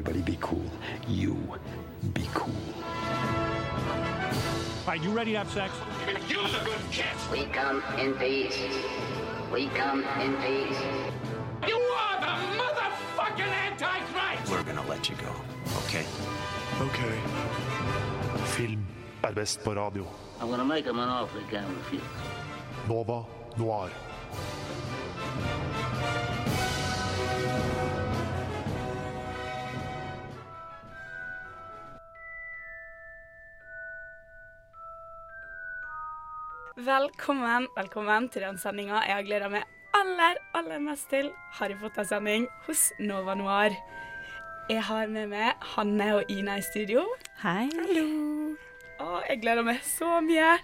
Everybody be cool. You be cool. All right, you ready to have sex? You're the good kid. We come in peace. We come in peace. You are the motherfucking Antichrist! We're gonna let you go, okay? Ok. Film er best på radio. I'm gonna make him an offer he can't refuse. Nova Noir. Velkommen, velkommen til den sendinga jeg har gleda meg aller, aller mest til. Harry Potter-sending hos Nova Noir. Jeg har med meg Hanne og Ina i studio. Hei. Og jeg gleder meg så mye.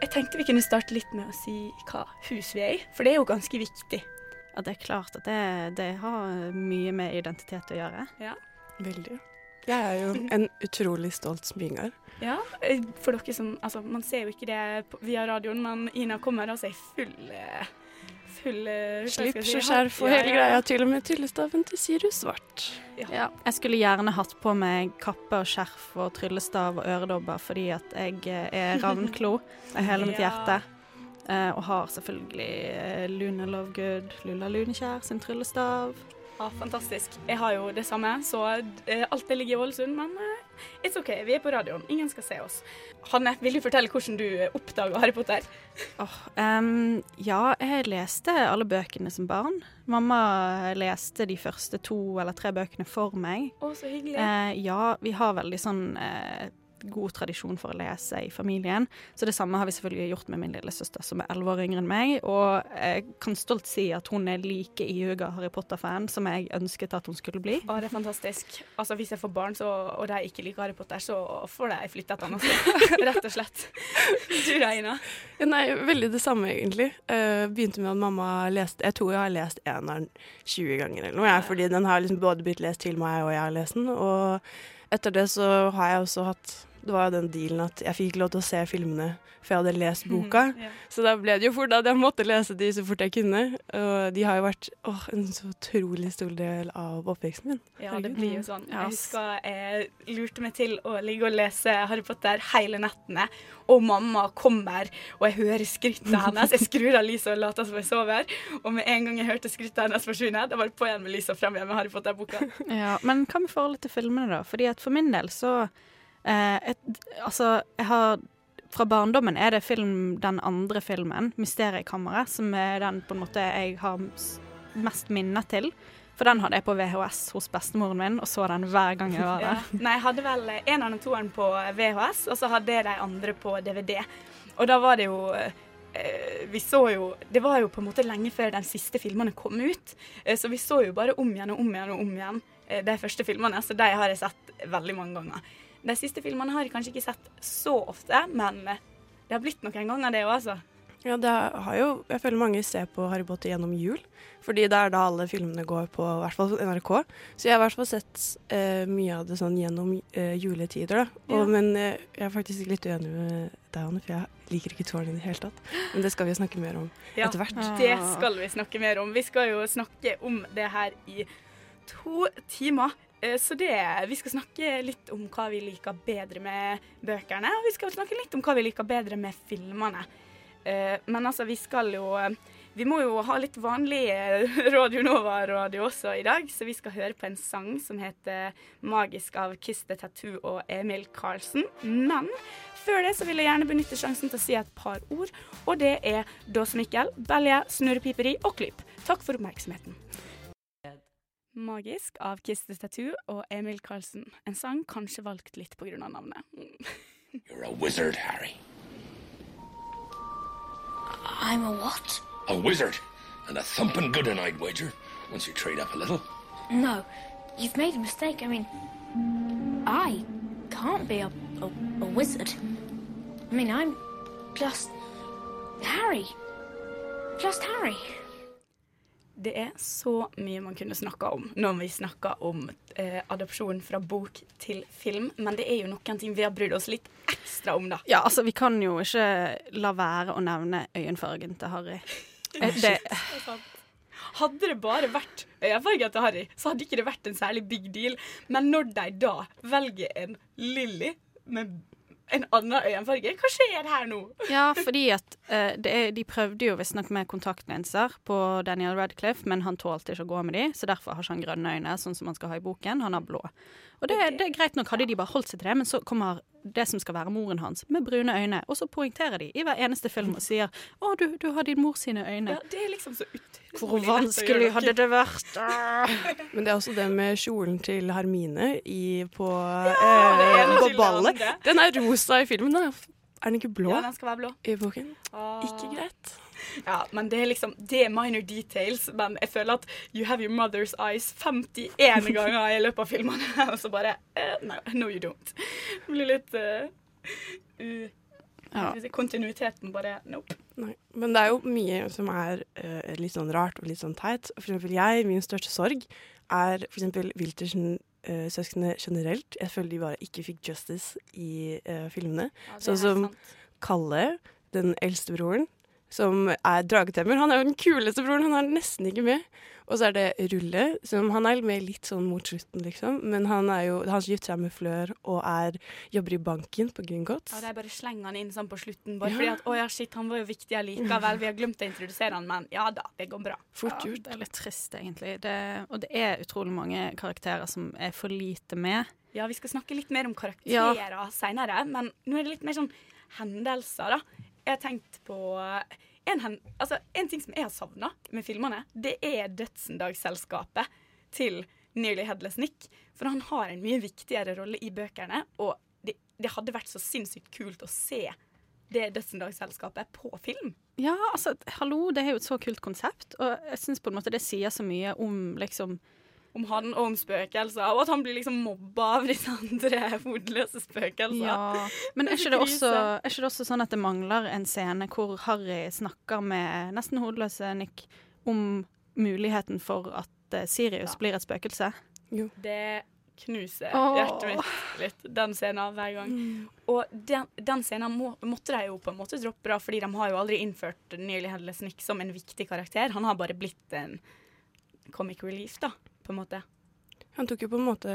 Jeg tenkte vi kunne starte litt med å si hva hus vi er i, for det er jo ganske viktig. Ja, det er klart at det, det har mye med identitet å gjøre. Ja. Veldig. Jeg er jo en utrolig stolt sminger. Ja, eh, for dere som Altså, man ser jo ikke det via radioen, men Ina kommer altså i full eh, Full eh, Slips si? og skjerf og hele greia. ja. Til og med tryllestaven til Sirus Svart. Ja. Jeg skulle gjerne hatt på meg kappe og skjerf og tryllestav og øredobber fordi at jeg er ravnklo av hele mitt Ja. hjerte. Eh, og har selvfølgelig Luna Lune Lovegood, Lulla Lunekjær sin tryllestav. Ja, fantastisk. Jeg har jo det samme, så eh, alt det ligger i Ålesund, men eh, it's OK. Vi er på radioen. Ingen skal se oss. Hanne, vil du fortelle hvordan du oppdaga Harry Potter? Oh, um, ja, jeg leste alle bøkene som barn. Mamma leste de første to eller tre bøkene for meg. Å, så hyggelig. Uh, ja, vi har veldig sånn eh, god tradisjon for å lese i familien. Så det samme har vi selvfølgelig gjort med min lillesøster, som er elleve år yngre enn meg. Og jeg kan stolt si at hun er like ihuga Harry Potter-fan som jeg ønsket at hun skulle bli. Å, det er fantastisk. Altså, Hvis jeg får barn så, og de ikke liker Harry Potter, så får de flytte et annet sted. Rett og slett. Du Reina? Ja, nei, veldig det samme, egentlig. Uh, begynte med at mamma leste Jeg tror jeg har lest eneren 20 ganger eller noe, jeg, fordi den har liksom både blitt lest til meg, og jeg har lest den. Og etter det så har jeg også hatt Det var jo den dealen at jeg fikk ikke lov til å se filmene før jeg hadde lest boka. Ja. Så da ble det jo fort at jeg måtte lese de så fort jeg kunne. Og de har jo vært åh, en så utrolig stor del av oppveksten min. Ja, det blir jo sånn. Jeg husker jeg lurte meg til å ligge og lese Harry Potter hele nettene, og mamma kommer, og jeg hører skrittet hennes. Jeg skrur av lyset og later som jeg sover, og med en gang jeg hørte skrittet hennes forsvinne, da var det på igjen med lyset og frem igjen med Harry Potter-boka. Ja, men hva med forholdet til filmene, da? Fordi at for min del så et, Altså, jeg har Fra barndommen er det film, den andre filmen, 'Mysteriekammeret', som er den på en måte jeg har mest minner til. For den hadde jeg på VHS hos bestemoren min, og så den hver gang jeg var Ja. der. Nei, jeg hadde vel en av de toeren på VHS, og så hadde jeg de andre på DVD. Og da var det jo eh, Vi så jo Det var jo på en måte lenge før de siste filmene kom ut, eh, så vi så jo bare om igjen og om igjen og om igjen eh, de første filmene, så de har jeg sett veldig mange ganger. De siste filmene har jeg kanskje ikke sett så ofte, men det har blitt noen ganger, det òg, altså. Ja, det har jo Jeg føler mange ser på Harry Potter gjennom jul. Fordi det er da alle filmene går på, i hvert fall NRK. Så jeg har i hvert fall sett eh, mye av det sånn gjennom eh, juletider, da. Og, Ja. Men eh, jeg er faktisk litt uenig med deg, Anne, for jeg liker ikke tårene i det hele tatt. Men det skal vi snakke mer om Ja, etter hvert. Det skal vi snakke mer om. Vi skal jo snakke om det her i to timer. Eh, Så det, vi skal snakke litt om hva vi liker bedre med bøkene, og vi skal snakke litt om hva vi liker bedre med filmene. Eh, Men altså, vi skal jo Vi må jo ha litt vanlig eh, Radio Nova-radio også i dag, så vi skal høre på en sang som heter 'Magisk' av Kiss the Tattoo og Emil Karlsen. Men før det så vil jeg gjerne benytte sjansen til å si et par ord, og det er Dås Mikkel, Belje, Snurrepiperi og Klyp. Takk for oppmerksomheten. Magisk av Kiss the Tattoo og Emil Karlsen. En sang kanskje valgt litt på grunn av navnet. Mm. You're a wizard, Harry. I'm a what? A wizard. And a thumping good one, I'd wager, once you trade up a little. No, you've made a mistake. I mean, I can't be a, a, a wizard. I mean, I'm just Harry. Just Harry. Det er så mye man kunne snakka om når vi snakker om eh, adopsjon fra bok til film, men det er jo noen ting vi har brydd oss litt ekstra om, da. Ja, altså, vi kan jo ikke la være å nevne øyenfargen til Harry. Eh, Det, Hadde det bare vært øyenfargen til Harry, så hadde ikke det vært en særlig big deal. Men når de da velger en Lilly med en annen øyenfarge, hva skjer her nå? Ja, fordi at uh, det er, de prøvde jo visstnok med kontaktlinser på Daniel Radcliffe, men han tålte ikke å gå med de, så derfor har ikke han grønne øyne, sånn som han skal ha i boken. Han har blå. Og det, det er greit nok, hadde de bare holdt seg til det, men så kommer det som skal være moren hans, med brune øyne, og så poengterer de i hver eneste film og sier 'Å, du, du har din mor sine øyne'. Ja, det er liksom så utrolig Hvor vanskelig hadde det vært? Men det er også det med kjolen til Hermine i, på, ja, eh, på ballet. Den er rosa i filmen. Da. Er den ikke blå Ja, den skal være blå. i boken? Ah. Ikke greit. Ja, men det er liksom Det er minor details, men jeg føler at you have your mother's eyes 51 ganger i løpet av filmene, og så bare uh, no, no, you don't. Det blir litt uh, uh, Ja. Kontinuiteten bare Nope. Nei. Men det er jo mye som er uh, litt sånn rart og litt sånn teit. For eksempel jeg, min største sorg er for eksempel Wiltersen-søsknene generelt. Jeg føler de bare ikke fikk justice i uh, filmene. Ja, Sånn som sant. Kalle, den eldste broren, som er dragetemmer. Han er jo den kuleste broren, han er nesten ikke med. Og så er det Rulle, som han er med litt sånn mot slutten, liksom. Men han er jo, han gifter seg med Flør og er, jobber i banken på Gringotts. Ja, de bare slenger han inn sånn på slutten, bare Ja. fordi at å ja, shit, han var jo viktig allikevel. Vi har glemt å introdusere han, men ja da, det går bra. Fort Ja, gjort. det er litt trist, egentlig. Det, og det er utrolig mange karakterer som er for lite med. Ja, vi skal snakke litt mer om karakterer Ja. seinere, men nå er det litt mer sånn hendelser, da. Jeg har tenkt på en, hen altså, en ting som jeg har savna med filmene, det er Dødsendagsselskapet til Nearly Headless Nick. For han har en mye viktigere rolle i bøkene, og det, det hadde vært så sinnssykt kult å se det Dødsendagsselskapet på film. Ja, altså, hallo, det er jo et så kult konsept, og jeg syns på en måte det sier så mye om liksom Om han og om spøkelser, og at han blir liksom mobba av disse andre hodeløse spøkelser. Ja, men er ikke, det også, er ikke det også sånn at det mangler en scene hvor Harry snakker med nesten hodeløse Nick om muligheten for at eh, Sirius Ja. blir et spøkelse? Det knuser oh. hjertet mitt litt, den scenen hver gang. Og den, den scenen må, måtte de jo på en måte droppe, da, fordi de har jo aldri innført Nearly Headless Nick som en viktig karakter. Han har bare blitt en comic relief, da, på en måte. Han tok jo på en måte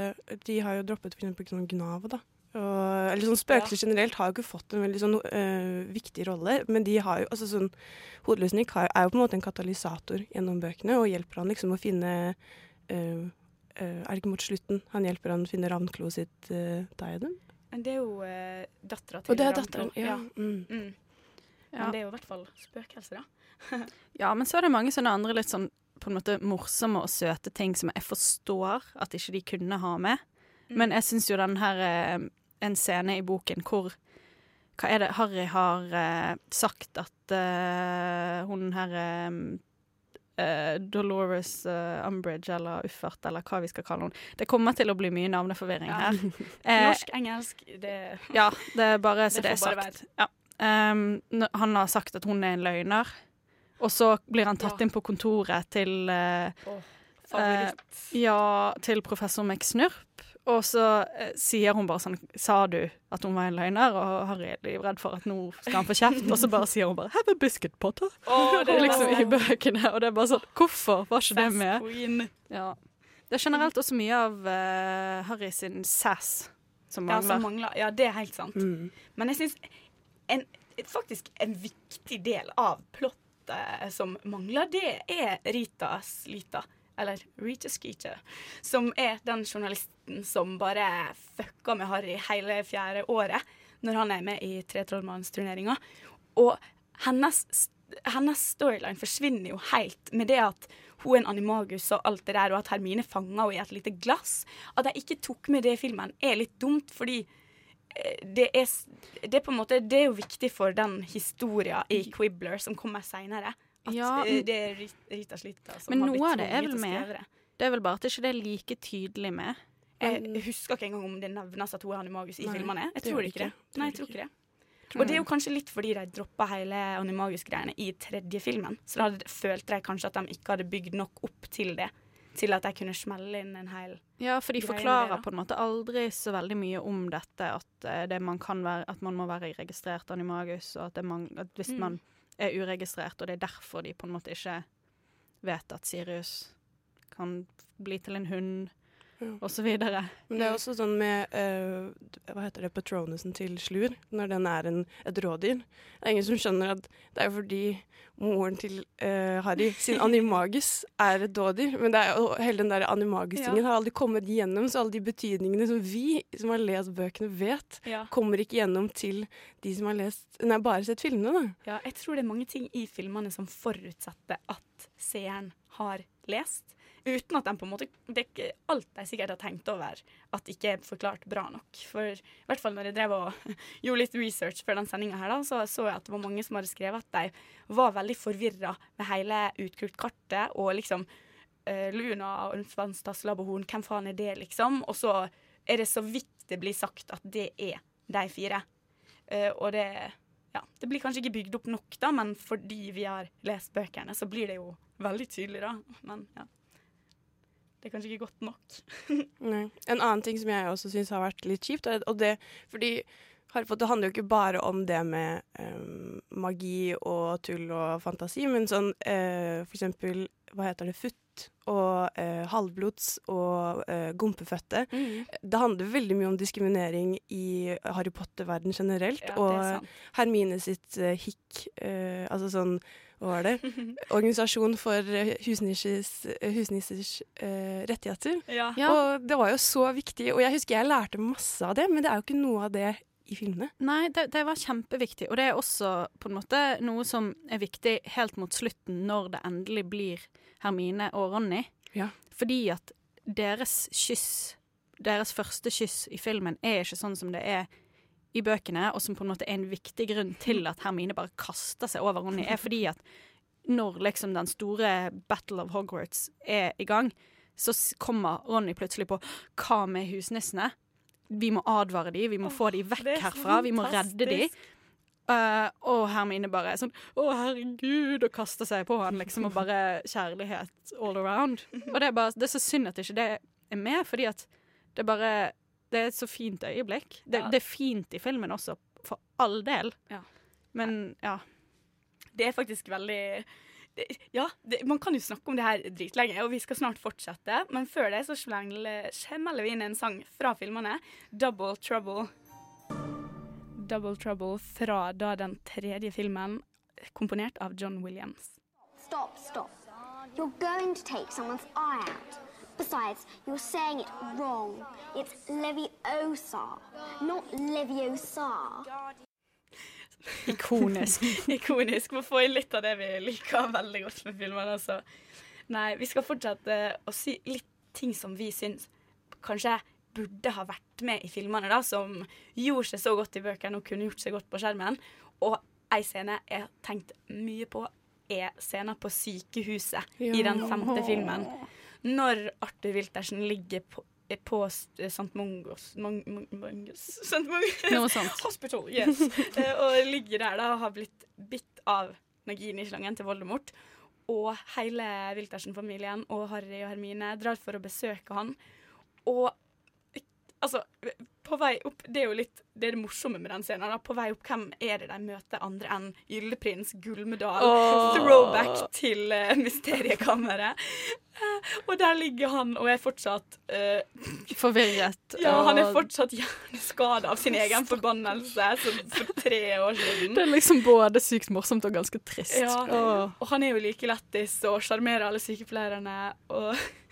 De har jo droppet for eksempel sånn Gnav, da. Og, eller sånn Spøkelser generelt har jo ikke fått en veldig sånn øh, viktig rolle, men de har jo altså sånn Hodeløs Nick har, er jo på en måte en katalysator gjennom bøkene og hjelper han liksom å finne øh, øh, Er det ikke mot slutten han hjelper han å finne ravnkloet sitt øh, diadem? Det er jo uh, dattera til Og det er Ravnklo. datteren. Ja. Mm. Mm. Ja. Men det er jo i hvert fall spøkelser, da. Ja, men så er det mange sånne andre litt sånn på en måte morsomme og søte ting som jeg forstår at ikke de kunne ha med. Men jeg syns jo den her eh, En scene i boken hvor Hva er det Harry har uh, sagt at uh, hun her eh, Dolores Umbridge eller Uffert, eller hva vi skal kalle henne. Det kommer til å bli mye navneforvirring Ja. her. Norsk, engelsk, det ja, det er bare så Det det, er sagt. Ja. Um, han har sagt at hun er en løgner, og så blir han tatt Ja. inn på kontoret til eh, favoritt. Ja, til professor McSnurp. Og så eh, sier hun bare sånn Sa du at hun var en løgner? Og Harry er livredd for at nå skal han få kjeft. Og så bare sier hun bare 'Have a biscuit, Potter'. Oh, Det er liksom i bøkene. Og det er bare sånn Hvorfor var ikke det med? Queen. Ja. Det er generelt også mye av uh, Harry sin sass som mangler. Ja, som mangler. Ja, det er helt sant. Mm. Men jeg syns faktisk en viktig del av plottet som mangler, det er Rita Slita. Eller Rita Skeeter. Som er den journalisten som bare fucker med Harry hele fjerde året når han er med i Tre trollmannsturneringa. Og hennes, hennes storyline forsvinner jo helt med det at hun er en animagus og alt det der, og at Hermine fanger henne i et lite glass. At de ikke tok med det i filmen, er litt dumt, fordi det er, det er på en måte Det er jo viktig for den historia i Quibbler som kommer seinere. At Ja, eh, det er Rita Slita som Men har blitt tvunget til å skrive det. Det er vel bare at ikke det er like tydelig med. Jeg husker ikke engang om det nevnes at hun er animagus i Nei, filmene. Jeg tror ikke det. Nei, jeg Tror tror ikke det. Og det er jo kanskje litt fordi de droppa hele animagus-greiene i tredje filmen. Så da følte de kanskje at de ikke hadde bygd nok opp til det. Til at jeg kunne smelle inn en hel Ja, for de forklarer på en måte aldri så veldig mye om dette. At, eh, det man, kan være, at man må være registrert animagus, og at, det man, at hvis Mm. man er uregistrert, og det er derfor de på en måte ikke vet at Sirius kan bli til en hund, Ja. videre. Men det er også sånn med uh, Hva heter det, patronusen til Slur, når den er en, et rådyr. Det er ingen som skjønner at det er fordi moren til uh, Harry sin animagus er et dådyr. Men det er og hele den der animagus-tingen Ja. har aldri kommet gjennom, så alle de betydningene som vi som har lest bøkene, vet, Ja. kommer ikke gjennom til de som har lest Nei, bare sett filmene, da. Ja, jeg tror det er mange ting i filmene som forutsetter at seeren har lest. Uten at de på en måte Det er ikke alt de sikkert har tenkt over at ikke er forklart bra nok. For i hvert fall når jeg drev og gjorde litt research før den sendinga her, da, så så jeg at det var mange som hadde skrevet at de var veldig forvirra med hele Utkult-kartet og liksom uh, Luna og Svanstasselabb og Horn, hvem faen er det, liksom? Og så er det så vidt det blir sagt at det er de fire. Uh, og det ja, det blir kanskje ikke bygd opp nok, da, men fordi vi har lest bøkene, så blir det jo veldig tydelig, da. Men ja. Det er kanskje ikke godt nok. Nei. En annen ting som jeg også syns har vært litt kjipt, og det fordi det handler jo ikke bare om det med um, magi og tull og fantasi, men sånn uh, for eksempel, hva heter det, futt og uh, halvblods og eh, gompefødte. Det handler veldig mye om diskriminering i Harry Potter-verden generelt, Ja, og. Hermine sitt hikk, altså sånn hva var det? Organisasjon for eh, husnissers, eh, husnissers eh, rettigheter. Ja. Ja. Og det var jo så viktig, og jeg husker jeg lærte masse av det, men det er jo ikke noe av det i filmene. Nei, det, det var kjempeviktig. Og det er også på en måte noe som er viktig helt mot slutten, når det endelig blir Hermine og Ronny. Ja. Fordi at deres kyss, deres første kyss i filmen, er ikke sånn som det er i bøkene, og som på en måte er en viktig grunn til at Hermine bare kaster seg over Ronny, er fordi at når liksom den store Battle of Hogwarts er i gang, så kommer Ronny plutselig på hva med husnissene? Vi må advare dem, vi må få dem vekk er herfra, vi må redde dem. fantastisk. Eh, og Hermine bare er sånn Å, herregud, og kaster seg på han, liksom, og bare kjærlighet all around. Og det er bare Det er så synd at ikke det er med, fordi at det bare Det er et så fint øyeblikk. Det, Ja. det er fint i filmen også, for all del. Ja. Men ja. Det er faktisk veldig det, Ja, det, man kan jo snakke om det her dritlenge, og vi skal snart fortsette. Men før det så smeller vi inn en sang fra filmene. 'Double Trouble'. Double Trouble fra da den tredje filmen, komponert av John Williams. Stop, stop. You're going to take someone's eye out. Besides, you're saying it wrong. It's Leviosa, not Leviosa. Ikonisk. Ikonisk. Må får inn litt av det vi liker veldig godt med filmene. Altså. Nei, vi skal fortsette å si litt ting som vi syns kanskje burde ha vært med i filmene, da, som gjorde seg så godt i bøkene og kunne gjort seg godt på skjermen. Og ei scene jeg har tenkt mye på, er scenen på sykehuset i den femte filmen. Når Arthur Wiltersen ligger på, på St. Mungos, Mung, Mung, St. Mongos Hospital, yes. Eh, og ligger der da og har blitt bitt av Nagini-slangen til Voldemort. Og hele Wiltersen-familien og Harry og Hermine drar for å besøke han. Og altså, på vei opp Det er jo litt det, er det morsomme med den scenen. Da. På vei opp, hvem er det de møter andre enn Gylleprins Gullmedal? Throwback til uh, Mysteriekammeret. Uh, og der ligger han og er fortsatt uh, Forvirret. ja, han er fortsatt hjerneskada av sin egen forbannelse som for tre år siden. Det er liksom både sykt morsomt og ganske trist. Ja. oh. Og han er jo like lættis og sjarmerer alle sykepleierne og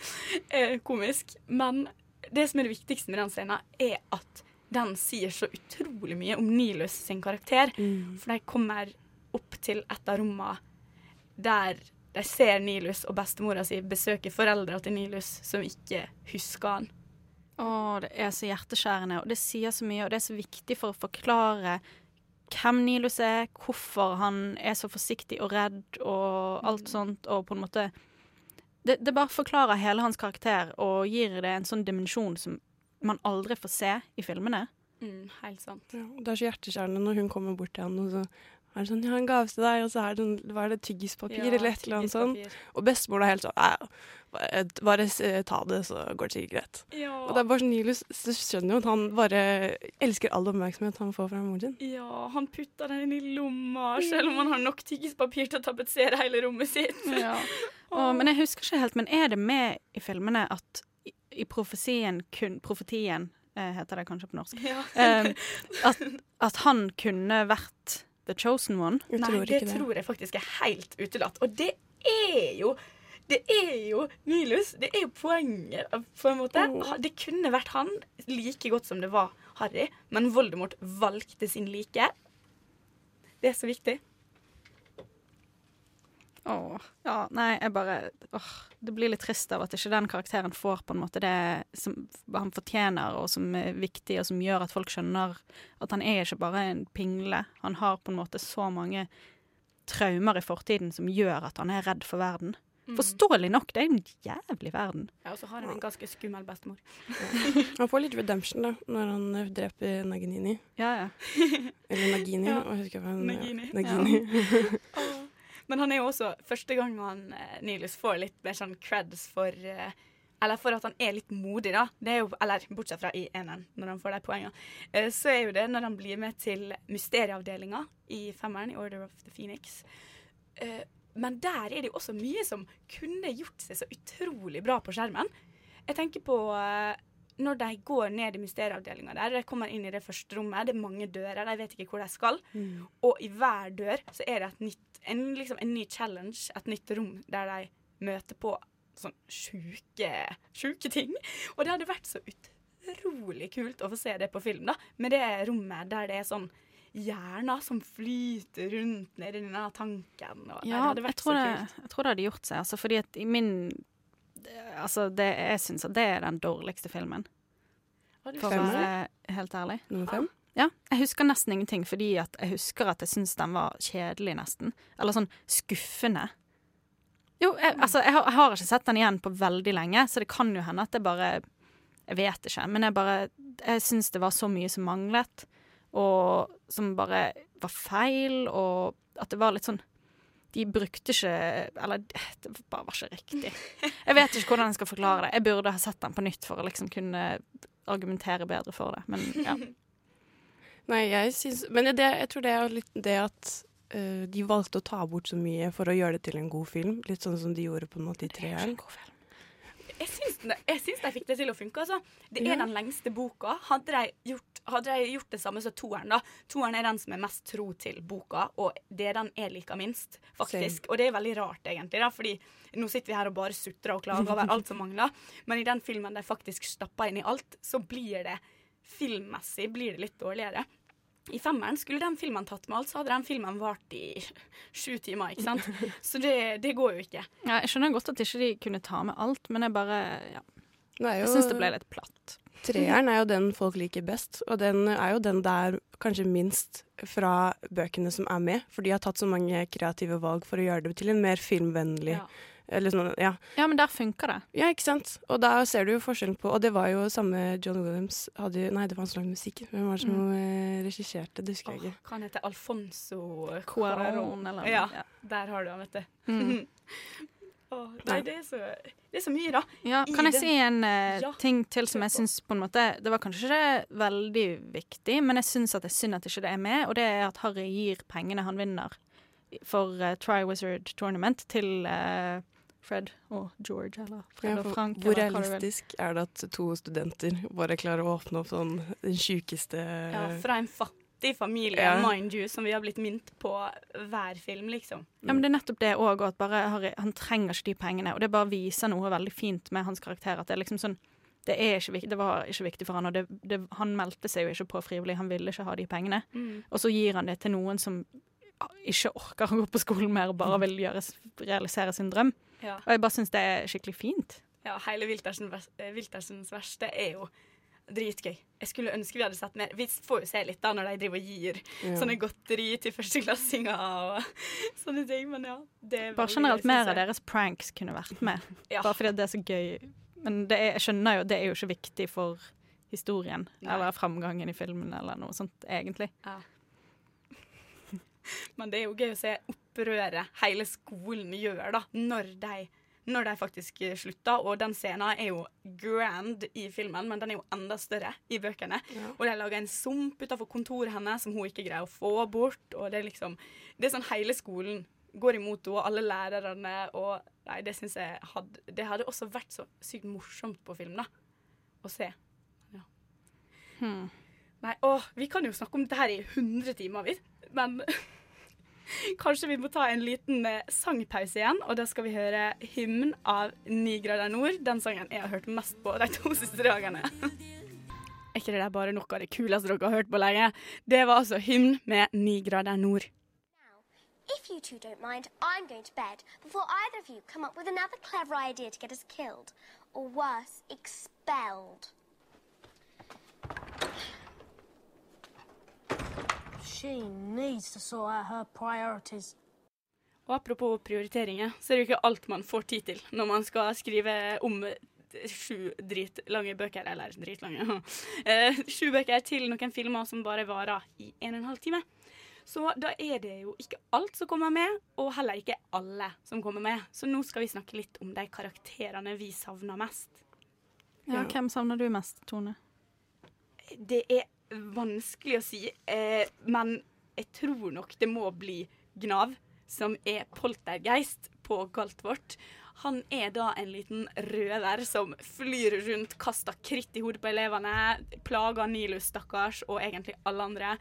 er komisk. Men det som er det viktigste med den scenen, er at den sier så utrolig mye om Nilus sin karakter. For de kommer opp til et av rommene der de ser Nilus og bestemora si besøke foreldra til Nilus som ikke husker han. Å, det er så hjerteskjærende, og det sier så mye, og det er så viktig for å forklare hvem Nilus er, hvorfor han er så forsiktig og redd og alt sånt, og på en måte det, det bare forklarer hele hans karakter og gir det en sånn dimensjon som man aldri får se i filmene. Mm, helt sant. Ja, det er så hjerteskjærende når hun kommer bort til han, og så er det sånn Ja, en gave til deg, og så er det sånn Hva er det, tyggispapir Ja, eller et eller annet sånt. Og bestemor er helt sånn Nei, bare, bare eh, ta det, så går det sikkert greit. Ja. Og det er bare sånn Julius så skjønner jo at han bare elsker all oppmerksomhet han får fra moren sin. Ja, han putter den inn i lomma, selv om han har nok tyggispapir til å tapetsere hele rommet sitt. Ja. Og, men jeg husker ikke helt, men er det med i filmene at i, i profesien kun Profetien eh, heter det kanskje på norsk. Ja. Eh, at, at han kunne vært the chosen one. Jeg Nei, det, det. tror jeg faktisk er helt utelatt. Og det er jo det er jo Nilus. Det er jo poenget, på en måte. Oh. Det kunne vært han like godt som det var Harry, men Voldemort valgte sin like. Det er så viktig. Åh, ja, nei, jeg bare åh, Det blir litt trist av at ikke den karakteren får på en måte det som han fortjener, og som er viktig, og som gjør at folk skjønner at han er ikke bare en pingle. Han har på en måte så mange traumer i fortiden som gjør at han er redd for verden. Forståelig nok, det er en jævlig verden. Ja, og så har han en ganske skummel bestemor. Han får litt redemption da, når han eh, dreper Naginini. Ja, ja. Eller Nagini. Ja. Jeg husker hva hun Nagini. Nagini. Men han er jo også første gang han, eh, Nilus får litt mer sånn creds for eh, Eller for at han er litt modig, da. Det er jo, eller bortsett fra i eneren, når han får de poengene. Eh, så er jo det når han blir med til mysterieavdelinga i femmeren, i Order of the Phoenix. Men der er det jo også mye som kunne gjort seg så utrolig bra på skjermen. Jeg tenker på når de går ned i mysterieavdelinga der, de kommer inn i det første rommet, det er mange dører, de vet ikke hvor de skal. Og i hver dør så er det et nytt, en, liksom en ny challenge, et nytt rom der de møter på sånn sjuke, sjuke ting. Og det hadde vært så utrolig kult å få se det på film, da. Med det rommet der det er sånn hjerner som flyter rundt nedi denne tanken. Og, nei, Ja, det hadde jeg vært så det, kult. jeg tror det hadde gjort seg. Altså, fordi at i min Altså, det, jeg syns at det er den dårligste filmen, for å være helt ærlig. Nummer fem. Ja, jeg husker nesten ingenting, fordi jeg husker at jeg syns den var kjedelig, nesten. Eller sånn skuffende. Jo, jeg, altså, jeg har, jeg har ikke sett den igjen på veldig lenge, så det kan jo hende at jeg bare Jeg vet ikke, men jeg bare Jeg syns det var så mye som manglet, og som bare var feil, og at det var litt sånn de brukte ikke Eller det bare var ikke riktig. Jeg vet ikke hvordan jeg skal forklare det. Jeg burde ha sett den på nytt for å liksom kunne argumentere bedre for det, men ja. Nei, jeg syns Men det, jeg tror det er litt det at uh, de valgte å ta bort så mye for å gjøre det til en god film. Litt sånn som de gjorde på en måte i treeren. Jeg syns, jeg syns de fikk det til å funke. Altså. Det er Ja. den lengste boka. Hadde de, gjort, hadde de gjort det samme som toeren, da Toeren er den som er mest tro til boka, og det er den jeg liker minst, faktisk. Og det er veldig rart, egentlig, da, fordi nå sitter vi her og bare sutrer og klager over alt som mangler, men i den filmen de faktisk stappa inn i alt, så blir det filmmessig blir det litt dårligere. I femmeren skulle de filmene tatt med alt, så hadde de filmene vart i sju timer, ikke sant. Så det, det går jo ikke. Ja, jeg skjønner godt at ikke de kunne ta med alt, men jeg bare ja, Jeg syns det ble litt platt. Treeren er jo den folk liker best, og den er jo den der kanskje minst fra bøkene som er med. For de har tatt så mange kreative valg for å gjøre det til en mer filmvennlig Ja. Eller sånn, ja. Ja, men der funker det. ja, ikke sant? Og da ser du jo forskjellen på Og det var jo samme John Williams hadde, Nei, det var han som lagde musikken. Hvem var det som mm. regisserte? Det husker jeg ikke. hva han heter Alfonso Cuarón, eller noe. Ja, Ja. der har du han, vet du. Mm. oh, nei, det er, så, det er så mye, da. Ja, I kan jeg den- si en uh, Ja, ting til som jeg på. syns på en måte Det var kanskje ikke veldig viktig, men jeg syns at det er synd at ikke det er med, og det er at Harry gir pengene han vinner for uh, Triwizard Tournament til eh, Fred og George, eller Fred Ja, og Frank. hvor realistisk er det at to studenter bare klarer å åpne opp sånn den sjukeste Ja, fra en fattig familie, Ja. mind you, som vi har blitt minnet på hver film, liksom. Ja, men det er nettopp det òg, at bare Harry, han trenger ikke de pengene. Og det bare viser noe veldig fint med hans karakter. At det er liksom sånn det, er ikke, det var ikke viktig for han, og det, det, han meldte seg jo ikke på frivillig. Han ville ikke ha de pengene. Mm. Og så gir han det til noen som ikke orker å gå på skolen mer og bare vil gjøre, realisere sin drøm. Ja. Og jeg bare syns det er skikkelig fint. ja, hele Wiltersen, eh, Wiltersens verste er jo dritgøy. Jeg skulle ønske vi hadde sett mer. Vi får jo se litt da når de driver og gir Ja. sånne godteri til førsteklassinger og sånne ting, men ja. Det er Bare generelt gøy, mer av deres pranks kunne vært med. Ja. Bare fordi det er så gøy. Men det er, jeg skjønner jo, det er jo ikke viktig for historien Nei. eller framgangen i filmen eller noe sånt, egentlig. Ja. Men det er jo gøy å se opprøret hele skolen gjør da, når de, når de faktisk slutter. Og den scenen er jo grand i filmen, men den er jo enda større i bøkene. Ja. Og de lager en sump utenfor kontoret hennes som hun ikke greier å få bort. Og det er liksom Det er sånn hele skolen går imot henne, og alle lærerne. Og nei, det syns jeg hadde Det hadde også vært så sykt morsomt på film, da. Å se. Ja. Hmm. Nei, å, vi kan jo snakke om dette her i 100 timer, vi. Men kanskje vi må ta en liten eh, sangpause igjen, og da skal vi høre hymn av Ni grader nord. Den sangen jeg har hørt mest på de to siste dagene. Er ikke det der bare noe av det kuleste dere har hørt på lenge? Det var altså hymn med Ni grader nord. If you two don't mind, I'm going to bed before either of you come up with another clever idea to get us killed. Or worse, expelled. She needs to sort her priorities. Og apropos prioriteringer, så er det jo ikke alt man får tid til når man skal skrive om sju dritlange bøker, eller dritlange, eh, sju bøker til noen filmer som bare varer i en og en halv time. Så da er det jo ikke alt som kommer med, og heller ikke alle som kommer med. Så nå skal vi snakke litt om de karakterene vi savner mest. Ja, hvem savner du mest, Tone? Det er vanskelig å si, eh, men jeg tror nok det må bli Gnav, som er poltergeist på Galtvort. Han er da en liten røver som flyr rundt, kaster kritt i hodet på elevene, plager Nilus, stakkars, og egentlig alle andre.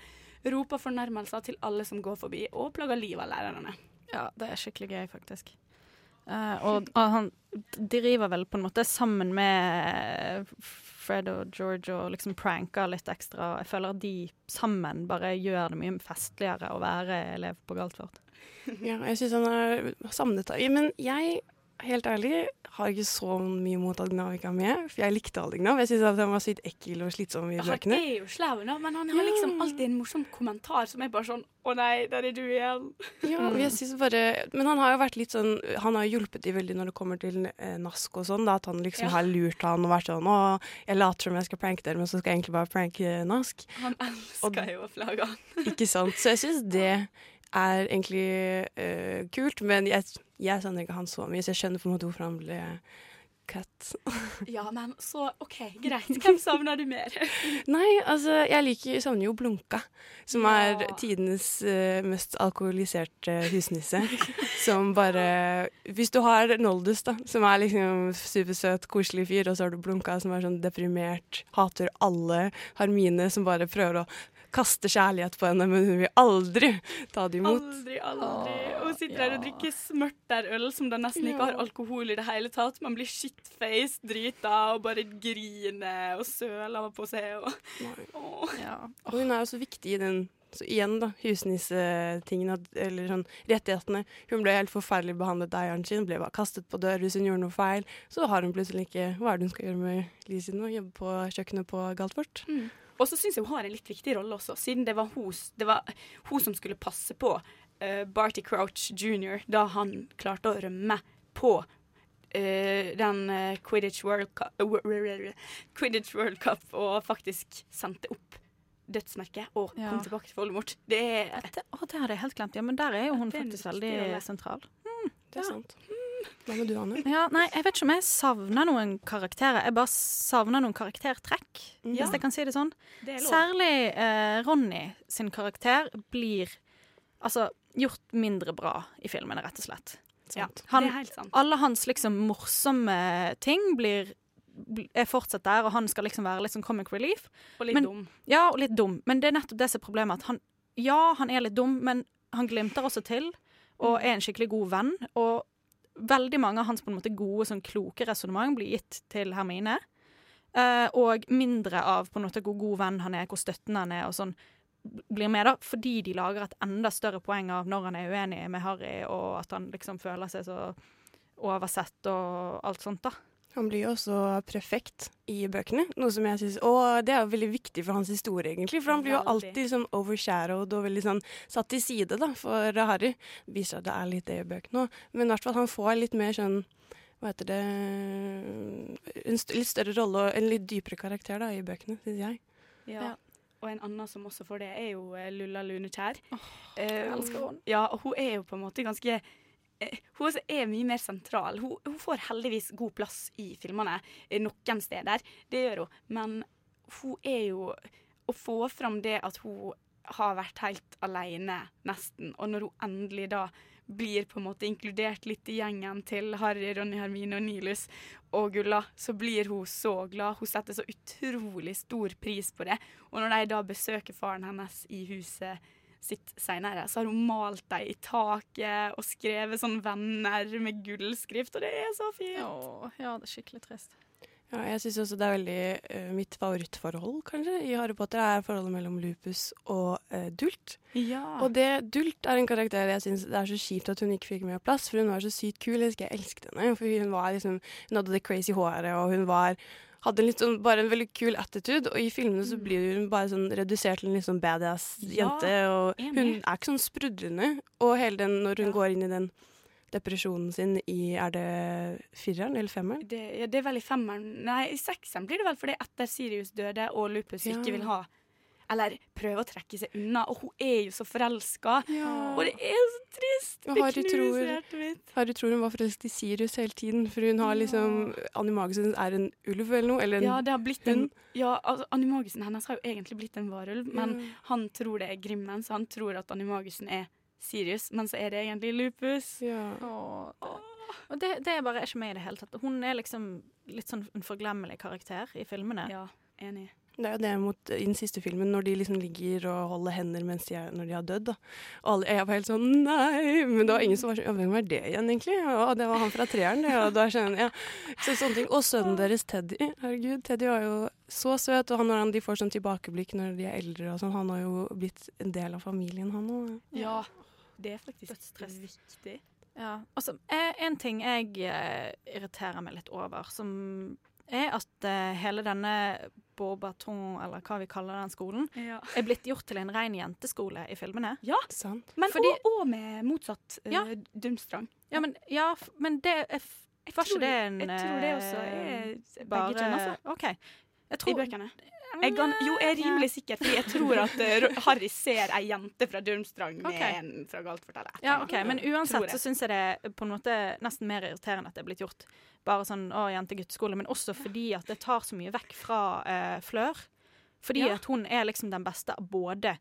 Roper fornærmelser til alle som går forbi, og plager livet av lærerne. Ja, det er skikkelig gøy, faktisk. Uh, og, og han driver vel på en måte sammen med Fred og George og liksom pranker litt ekstra. Jeg føler at de sammen bare gjør det mye festligere å være elev på Galtvort. Ja, jeg syns han er savnet av Men jeg, helt ærlig, har ikke så mye mot at Gnav ikke er med. For jeg likte aldri Gnav. Jeg syns han var sykt ekkel og slitsom i Han er jo slau, men han har liksom alltid en morsom kommentar som er bare sånn Å nei, der er du igjen. Ja, og jeg synes bare, Men han har jo vært litt sånn Han har hjulpet de veldig når det kommer til eh, Nask og sånn. da, At han liksom Ja. har lurt han og vært sånn Å, jeg later som jeg skal pranke dere, men så skal jeg egentlig bare pranke Nask. Han elsker jo å flagge han. Ikke sant? Så jeg syns det er egentlig eh, kult, men jeg, jeg savner ikke han så mye, så jeg skjønner på en måte hvorfor han ble cut. Ja, men så OK, greit. Hvem savner du mer? Nei, altså, jeg liker, savner jo Blunka, som er Ja. tidenes uh, mest alkoholiserte husnisse. som bare Hvis du har Noldus, da, som er liksom supersøt, koselig fyr, og så har du Blunka, som er sånn deprimert, hater alle, Hermine, som bare prøver å kaste kjærlighet på henne, men hun vil aldri ta det imot. Aldri, aldri. Og hun sitter der og drikker smørterøl som da nesten ikke har alkohol i det hele tatt. Man blir shitface, drita og bare griner og søler på seg. Og, ja. Og hun er jo så viktig i den så igjen, da, husnissetingen, eller sånn rettighetene. Hun ble helt forferdelig behandlet av eieren sin, ble bare kastet på dør hvis hun gjorde noe feil. Så har hun plutselig ikke Hva er det hun skal gjøre med livet sitt nå? Jobbe på kjøkkenet på Galtvort? Mm. Og så syns jeg hun har en litt viktig rolle også, siden det var hun, det var hun som skulle passe på uh, Barty Crouch jr. da han klarte å rømme på Uh, den uh, Quidditch, World Cup, uh, Quidditch World Cup og faktisk sendte opp dødsmerket og Ja. kom tilbake til Voldemort. Det er Det, å, det hadde jeg helt glemt. Ja, men der er jo hun er faktisk veldig sentral. sentral. Det er sant. Hva med du, Anne? Ja, nei, jeg vet ikke om jeg savner noen karakterer. Jeg bare savner noen karaktertrekk, Ja. hvis jeg kan si det sånn. Det. Særlig eh, Ronny sin karakter blir altså gjort mindre bra i filmen, rett og slett. Ja, Han, det er helt sant. Alle hans liksom morsomme ting blir er fortsatt der, og han skal liksom være litt sånn comic relief. Og litt men, dum. Ja, og litt dum. Men det er nettopp det som er problemet. At han, ja, han er litt dum, men han glimter også til, og er en skikkelig god venn. Og veldig mange av hans på en måte gode, sånn kloke resonnement blir gitt til Hermine. Uh, og mindre av på en måte hvor god venn han er, hvor støttende han er, og sånn blir med, da, fordi de lager et enda større poeng av når han er uenig med Harry, og at han liksom føler seg så oversett og alt sånt, da. Han blir jo også prefekt i bøkene, noe som jeg synes, og det er jo veldig viktig for hans historie, egentlig. For han blir jo alltid liksom overshadowed og veldig sånn satt til side da, for Harry. Viser at det er litt det i bøkene òg, men i hvert fall han får litt mer sånn hva heter det En st litt større rolle og en litt dypere karakter da, i bøkene, syns jeg. Ja. og en annen som også får det, er jo eh, Lulla Lunekjær. jeg elsker henne. Ja, og hun er jo på en måte ganske hun er mye mer sentral. Hun, hun får heldigvis god plass i filmene eh, noen steder. Det gjør hun. Men hun er jo Å få fram det at hun har vært helt alene, nesten, og når hun endelig da blir på en måte inkludert litt i gjengen til Harry, Ronny, Hermine og Nilus og Gulla, så blir hun så glad. Hun setter så utrolig stor pris på det. Og når de da besøker faren hennes i huset sitt senere, så har hun malt dem i taket og skrevet sånn 'venner' med gullskrift, og det er så fint. Åh, ja, det er skikkelig trist. Ja, jeg syns også det er veldig uh, Mitt favorittforhold, kanskje, i Harry Potter er forholdet mellom Lupus og uh, Dult. Ja. Og det Dult er en karakter jeg syns det er så kjipt at hun ikke fikk mer plass, for hun var så sykt kul. Jeg husker jeg elsket henne. For hun var liksom Hun hadde det crazy håret, og hun var hadde litt sånn, bare en veldig kul attitude, og i filmene så blir hun bare sånn redusert til en litt sånn badass Ja, jente. Og hun er ikke sånn sprudlende. Og hele den, når hun går inn i den depresjonen sin i Er det fireren eller femmeren? Det, ja, det er vel i femmeren Nei, i sekseren blir det vel fordi etter Sirius døde og Lupus Ja. ikke vil ha Eller prøver å trekke seg unna, og hun er jo så forelska. Ja. Og det er så trist! Det Harry knuser tror- hjertet mitt. Harry tror hun var forelsket i Sirius hele tiden, for hun har liksom Animagusen er en ulv eller noe, eller en Ja, det har blitt en hund. Ja, altså, Animagusen hennes har jo egentlig blitt en varulv, men mm. han tror det er Grimmen, så han tror at Animagusen er Sirius, men så er det egentlig Lupus. Ja. Åh, det, og det, det er bare ikke med i det hele tatt. Hun er liksom litt sånn en forglemmelig karakter i filmene. Ja, enig. Det er jo det mot, i den siste filmen, når de liksom ligger og holder hender mens de er, når de har dødd. Alle, jeg var helt sånn nei! Men det var ingen som var sånn ja, hvem var det igjen, egentlig? Ja, det var han fra treeren, det. Og da skjønner jeg, ja. Så sånne ting. Og sønnen deres, Teddy. Herregud, Teddy var jo så søt. Og han, når han, de får sånn tilbakeblikk når de er eldre og sånn, han har jo blitt en del av familien, han òg. Ja, det er faktisk Dødstrist. viktig. Ja, altså, eh, En ting jeg eh, irriterer meg litt over, som er at uh, hele denne Bourbaton, eller hva vi kaller den skolen, Ja. er blitt gjort til en ren jenteskole i filmene. Ja, Sant? Men Fordi- og, og med motsatt uh, Ja. Dumstrang. Ja, men, ja, f- men det er f- Jeg Var tror- ikke det en Jeg tror det også eh, er bare begge kjønn, altså. Okay. Jeg I bøkene. Jeg kan, jo, jeg er rimelig sikker, for jeg tror at eh, Harry ser ei jente fra Durmstrang med en fra Galtforteller. Ja, okay. Men uansett så syns jeg det er på en måte nesten mer irriterende at det er blitt gjort bare sånn å, jente-gutteskole, men også fordi at det tar så mye vekk fra eh, Flør. Fordi Ja. at hun er liksom den beste av både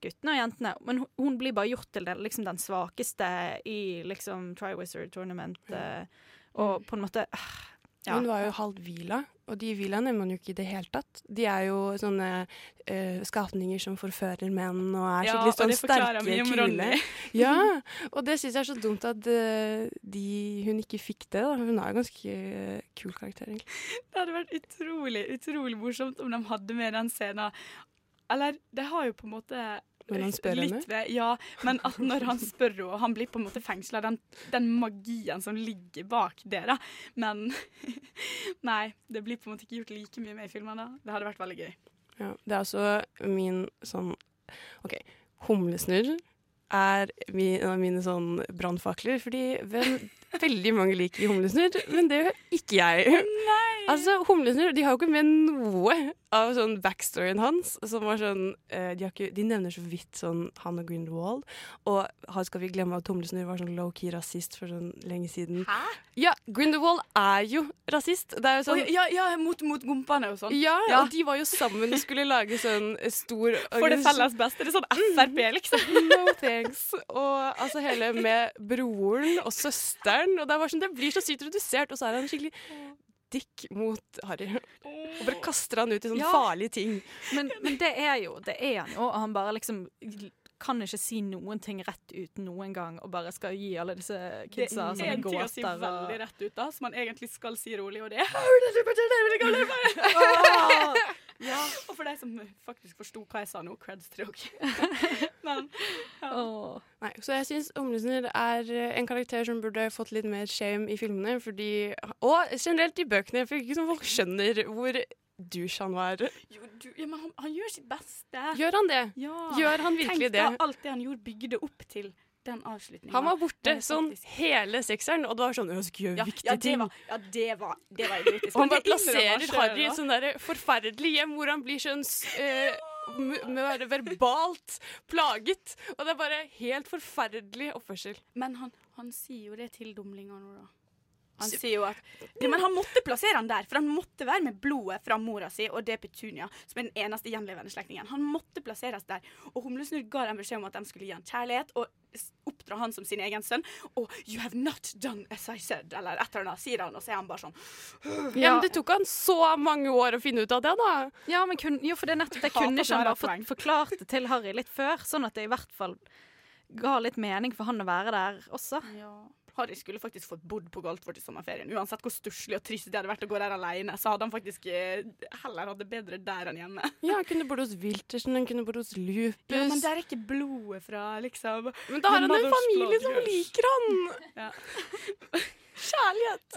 guttene og jentene. Men hun, hun blir bare gjort til den, liksom den svakeste i liksom Triwizard Tournament. Eh, og på en måte ah, ja. Hun var jo halvt vila, og de villaene er man jo ikke i det hele tatt. De er jo sånne uh, skapninger som forfører menn og er skikkelig og sånn sterke. Ronny. ja, og det syns jeg er så dumt at uh, de, hun ikke fikk det. da. Hun er jo ganske uh, kul karakter, egentlig. Det hadde vært utrolig, utrolig morsomt om de hadde med den scenen. Eller, det har jo på en måte Når han spør henne? litt ved, Ja, men at når han spør henne, han blir på en måte fengsla, den, den magien som ligger bak det, da. Men nei, det blir på en måte ikke gjort like mye med i filmen da. Det hadde vært veldig gøy. Ja, det er altså min sånn OK. Humlesnurr er min, en av mine sånn brannfakler, fordi hvem, veldig mange liker humlesnurr, men det gjør ikke jeg. Altså, Humlesnurr de har jo ikke med noe av sånn backstoryen hans. som var sånn, eh, de, har ikke, de nevner så vidt sånn han og Grindelwald. Og skal vi glemme at Humlesnurr var sånn low-key rasist for sånn lenge siden. Hæ? Ja, Grindelwald er jo rasist. Det er jo sånn, ja, ja, mot, mot gompene og sånn. ja, Ja. og de var jo sammen og skulle lage sånn stor For det felles beste. Det er sånn Frp, liksom. No thanks. Og altså hele med broren og søsteren. Og det, var sånn, det blir så sykt redusert, og så er han skikkelig dick mot Harry. Og bare kaster han ut i sånne Ja. farlige ting. Men, men det er jo Det er han jo, og han bare liksom kan ikke si noen ting rett ut noen gang, og bare skal gi alle disse Det er én ting å si gåter. veldig rett ut, da, som man egentlig skal si rolig, og det er Og for de som faktisk forsto hva jeg sa nå, creds til dere. Men ja. Nei, så jeg syns Humlesnurr er eh, en karakter som burde fått litt mer shame i filmene. Fordi, og generelt i bøkene, for ikke sånn folk skjønner hvor douche han var. Jo, du, ja, men han, han gjør sitt beste. Gjør han det? Ja. Gjør han virkelig Tenk det? da alt det han gjorde, bygde opp til den avslutningen. Han var borte sånn hele sekseren, og det var sånn Jeg skal gjøre ja, viktige ting. var, ja, det var, det var idiotisk. Og han bare plasserer Harry i et sånn forferdelig hjem hvor han blir sånn uh, være verbalt plaget. Og det er bare helt forferdelig oppførsel. Men han, han sier jo det til dumlinga nå, da. Han sier jo at ja, Men han måtte plassere han der, for han måtte være med blodet fra mora si, og det er Petunia, som er den eneste gjenlevende slektningen. Han måtte plasseres der. Og Humlesnurr ga dem beskjed om at de skulle gi han kjærlighet og oppdra han som sin egen sønn. Og 'you have not done as I said', eller et eller annet, sier han, og så er han bare sånn Ja, men Det tok han så mange år å finne ut av det, da. Ja, men kun, jo, for det er nettopp det kunne ikke han bare fått forklart det til Harry litt før, sånn at det i hvert fall ga litt mening for han å være der også. Ja. Harry skulle faktisk fått bodd på Galtvort i sommerferien. Uansett hvor stusslig og trist det hadde vært å gå der alene, så hadde han faktisk eh, heller hatt det bedre der enn hjemme. Ja, Han kunne bodd hos Wiltersen, han kunne bodd hos Lupus. Ja, men der er ikke blodet fra, liksom. Men da har han en familie som liker han! Ja. Kjærlighet!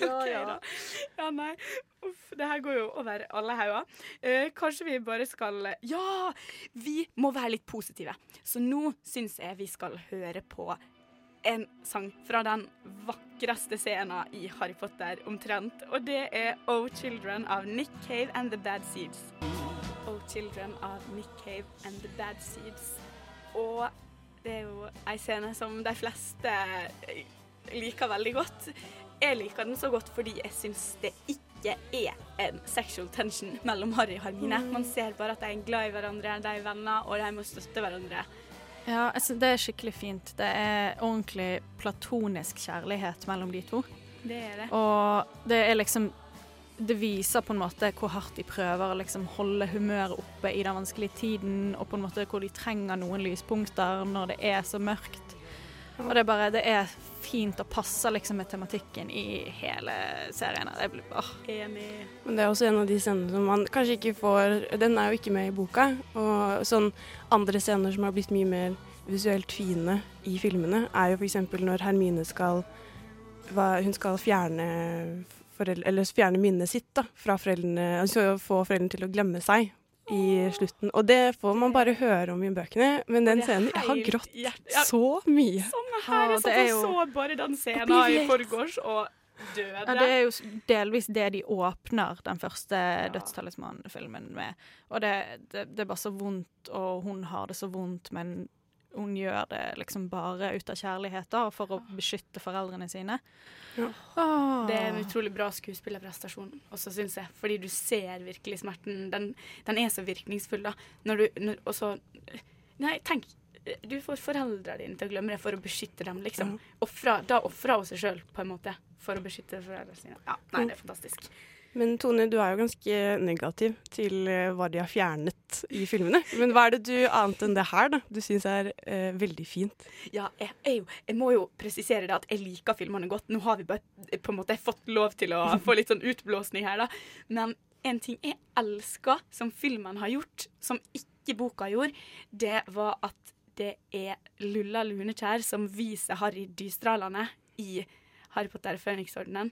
Ja, da. Ja, nei. Uff, det her går jo over alle hauger. Eh, kanskje vi bare skal Ja! Vi må være litt positive. Så nå syns jeg vi skal høre på en sang fra den vakreste scenen i Harry Potter omtrent. Og det er Oh Children av Nick Cave and The Bad Seeds. Oh Children av Nick Cave and The Bad Seeds. Og det er jo ei scene som de fleste eh, liker veldig godt. Jeg liker den så godt fordi jeg syns det ikke er en sexual tension mellom Harry og Hermine. Man ser bare at de er glad i hverandre, de er venner, og de må støtte hverandre. Ja, synes det er skikkelig fint. Det er ordentlig platonisk kjærlighet mellom de to. Det er det. Og det er liksom Det viser på en måte hvor hardt de prøver å liksom holde humøret oppe i den vanskelige tiden, og på en måte hvor de trenger noen lyspunkter når det er så mørkt. Og det er bare Det er fint og passer liksom med tematikken i hele serien. Det blir bare Enig. Men det er også en av de scenene som man kanskje ikke får Den er jo ikke med i boka. Og sånn andre scener som har blitt mye mer visuelt fine i filmene, er jo f.eks. når Hermine skal hva, Hun skal fjerne foreldre, eller fjerne minnet sitt da, fra foreldrene. Altså få foreldrene til å glemme seg i slutten. Og det får man bare høre om i bøkene, men den scenen Jeg har grått hjert- så mye. Samme her. Ja, Jeg det satt er og jo- så bare den scenen i forgårs og døde. Ja, det er jo delvis det de åpner den første Dødstalisman-filmen med. Og det, det, det er bare så vondt, og hun har det så vondt, men hun gjør det liksom bare ut av kjærlighet da, for å beskytte foreldrene sine. Åh. Det er en utrolig bra skuespillerprestasjon også, syns jeg. Fordi du ser virkelig smerten. Den, den er så virkningsfull, da. Når du når, Og så Nei, tenk. Du får foreldrene dine til å glemme det for å beskytte dem, liksom. Offra, da ofrer hun seg sjøl, på en måte, for å beskytte foreldrene sine. Ja, nei, det er fantastisk. Men Tone, du er jo ganske negativ til eh, hva de har fjernet i filmene. Men hva er det du, annet enn det her, da, du syns er eh, veldig fint? Ja, jeg, jeg, jeg må jo presisere det at jeg liker filmene godt. Nå har vi bare på en måte fått lov til å få litt sånn utblåsning her, da. Men en ting jeg elsker som filmen har gjort, som ikke boka gjorde, det var at det er Lulla Lunekjær som viser Harry Dystralane i Harry Potter Føniksordenen.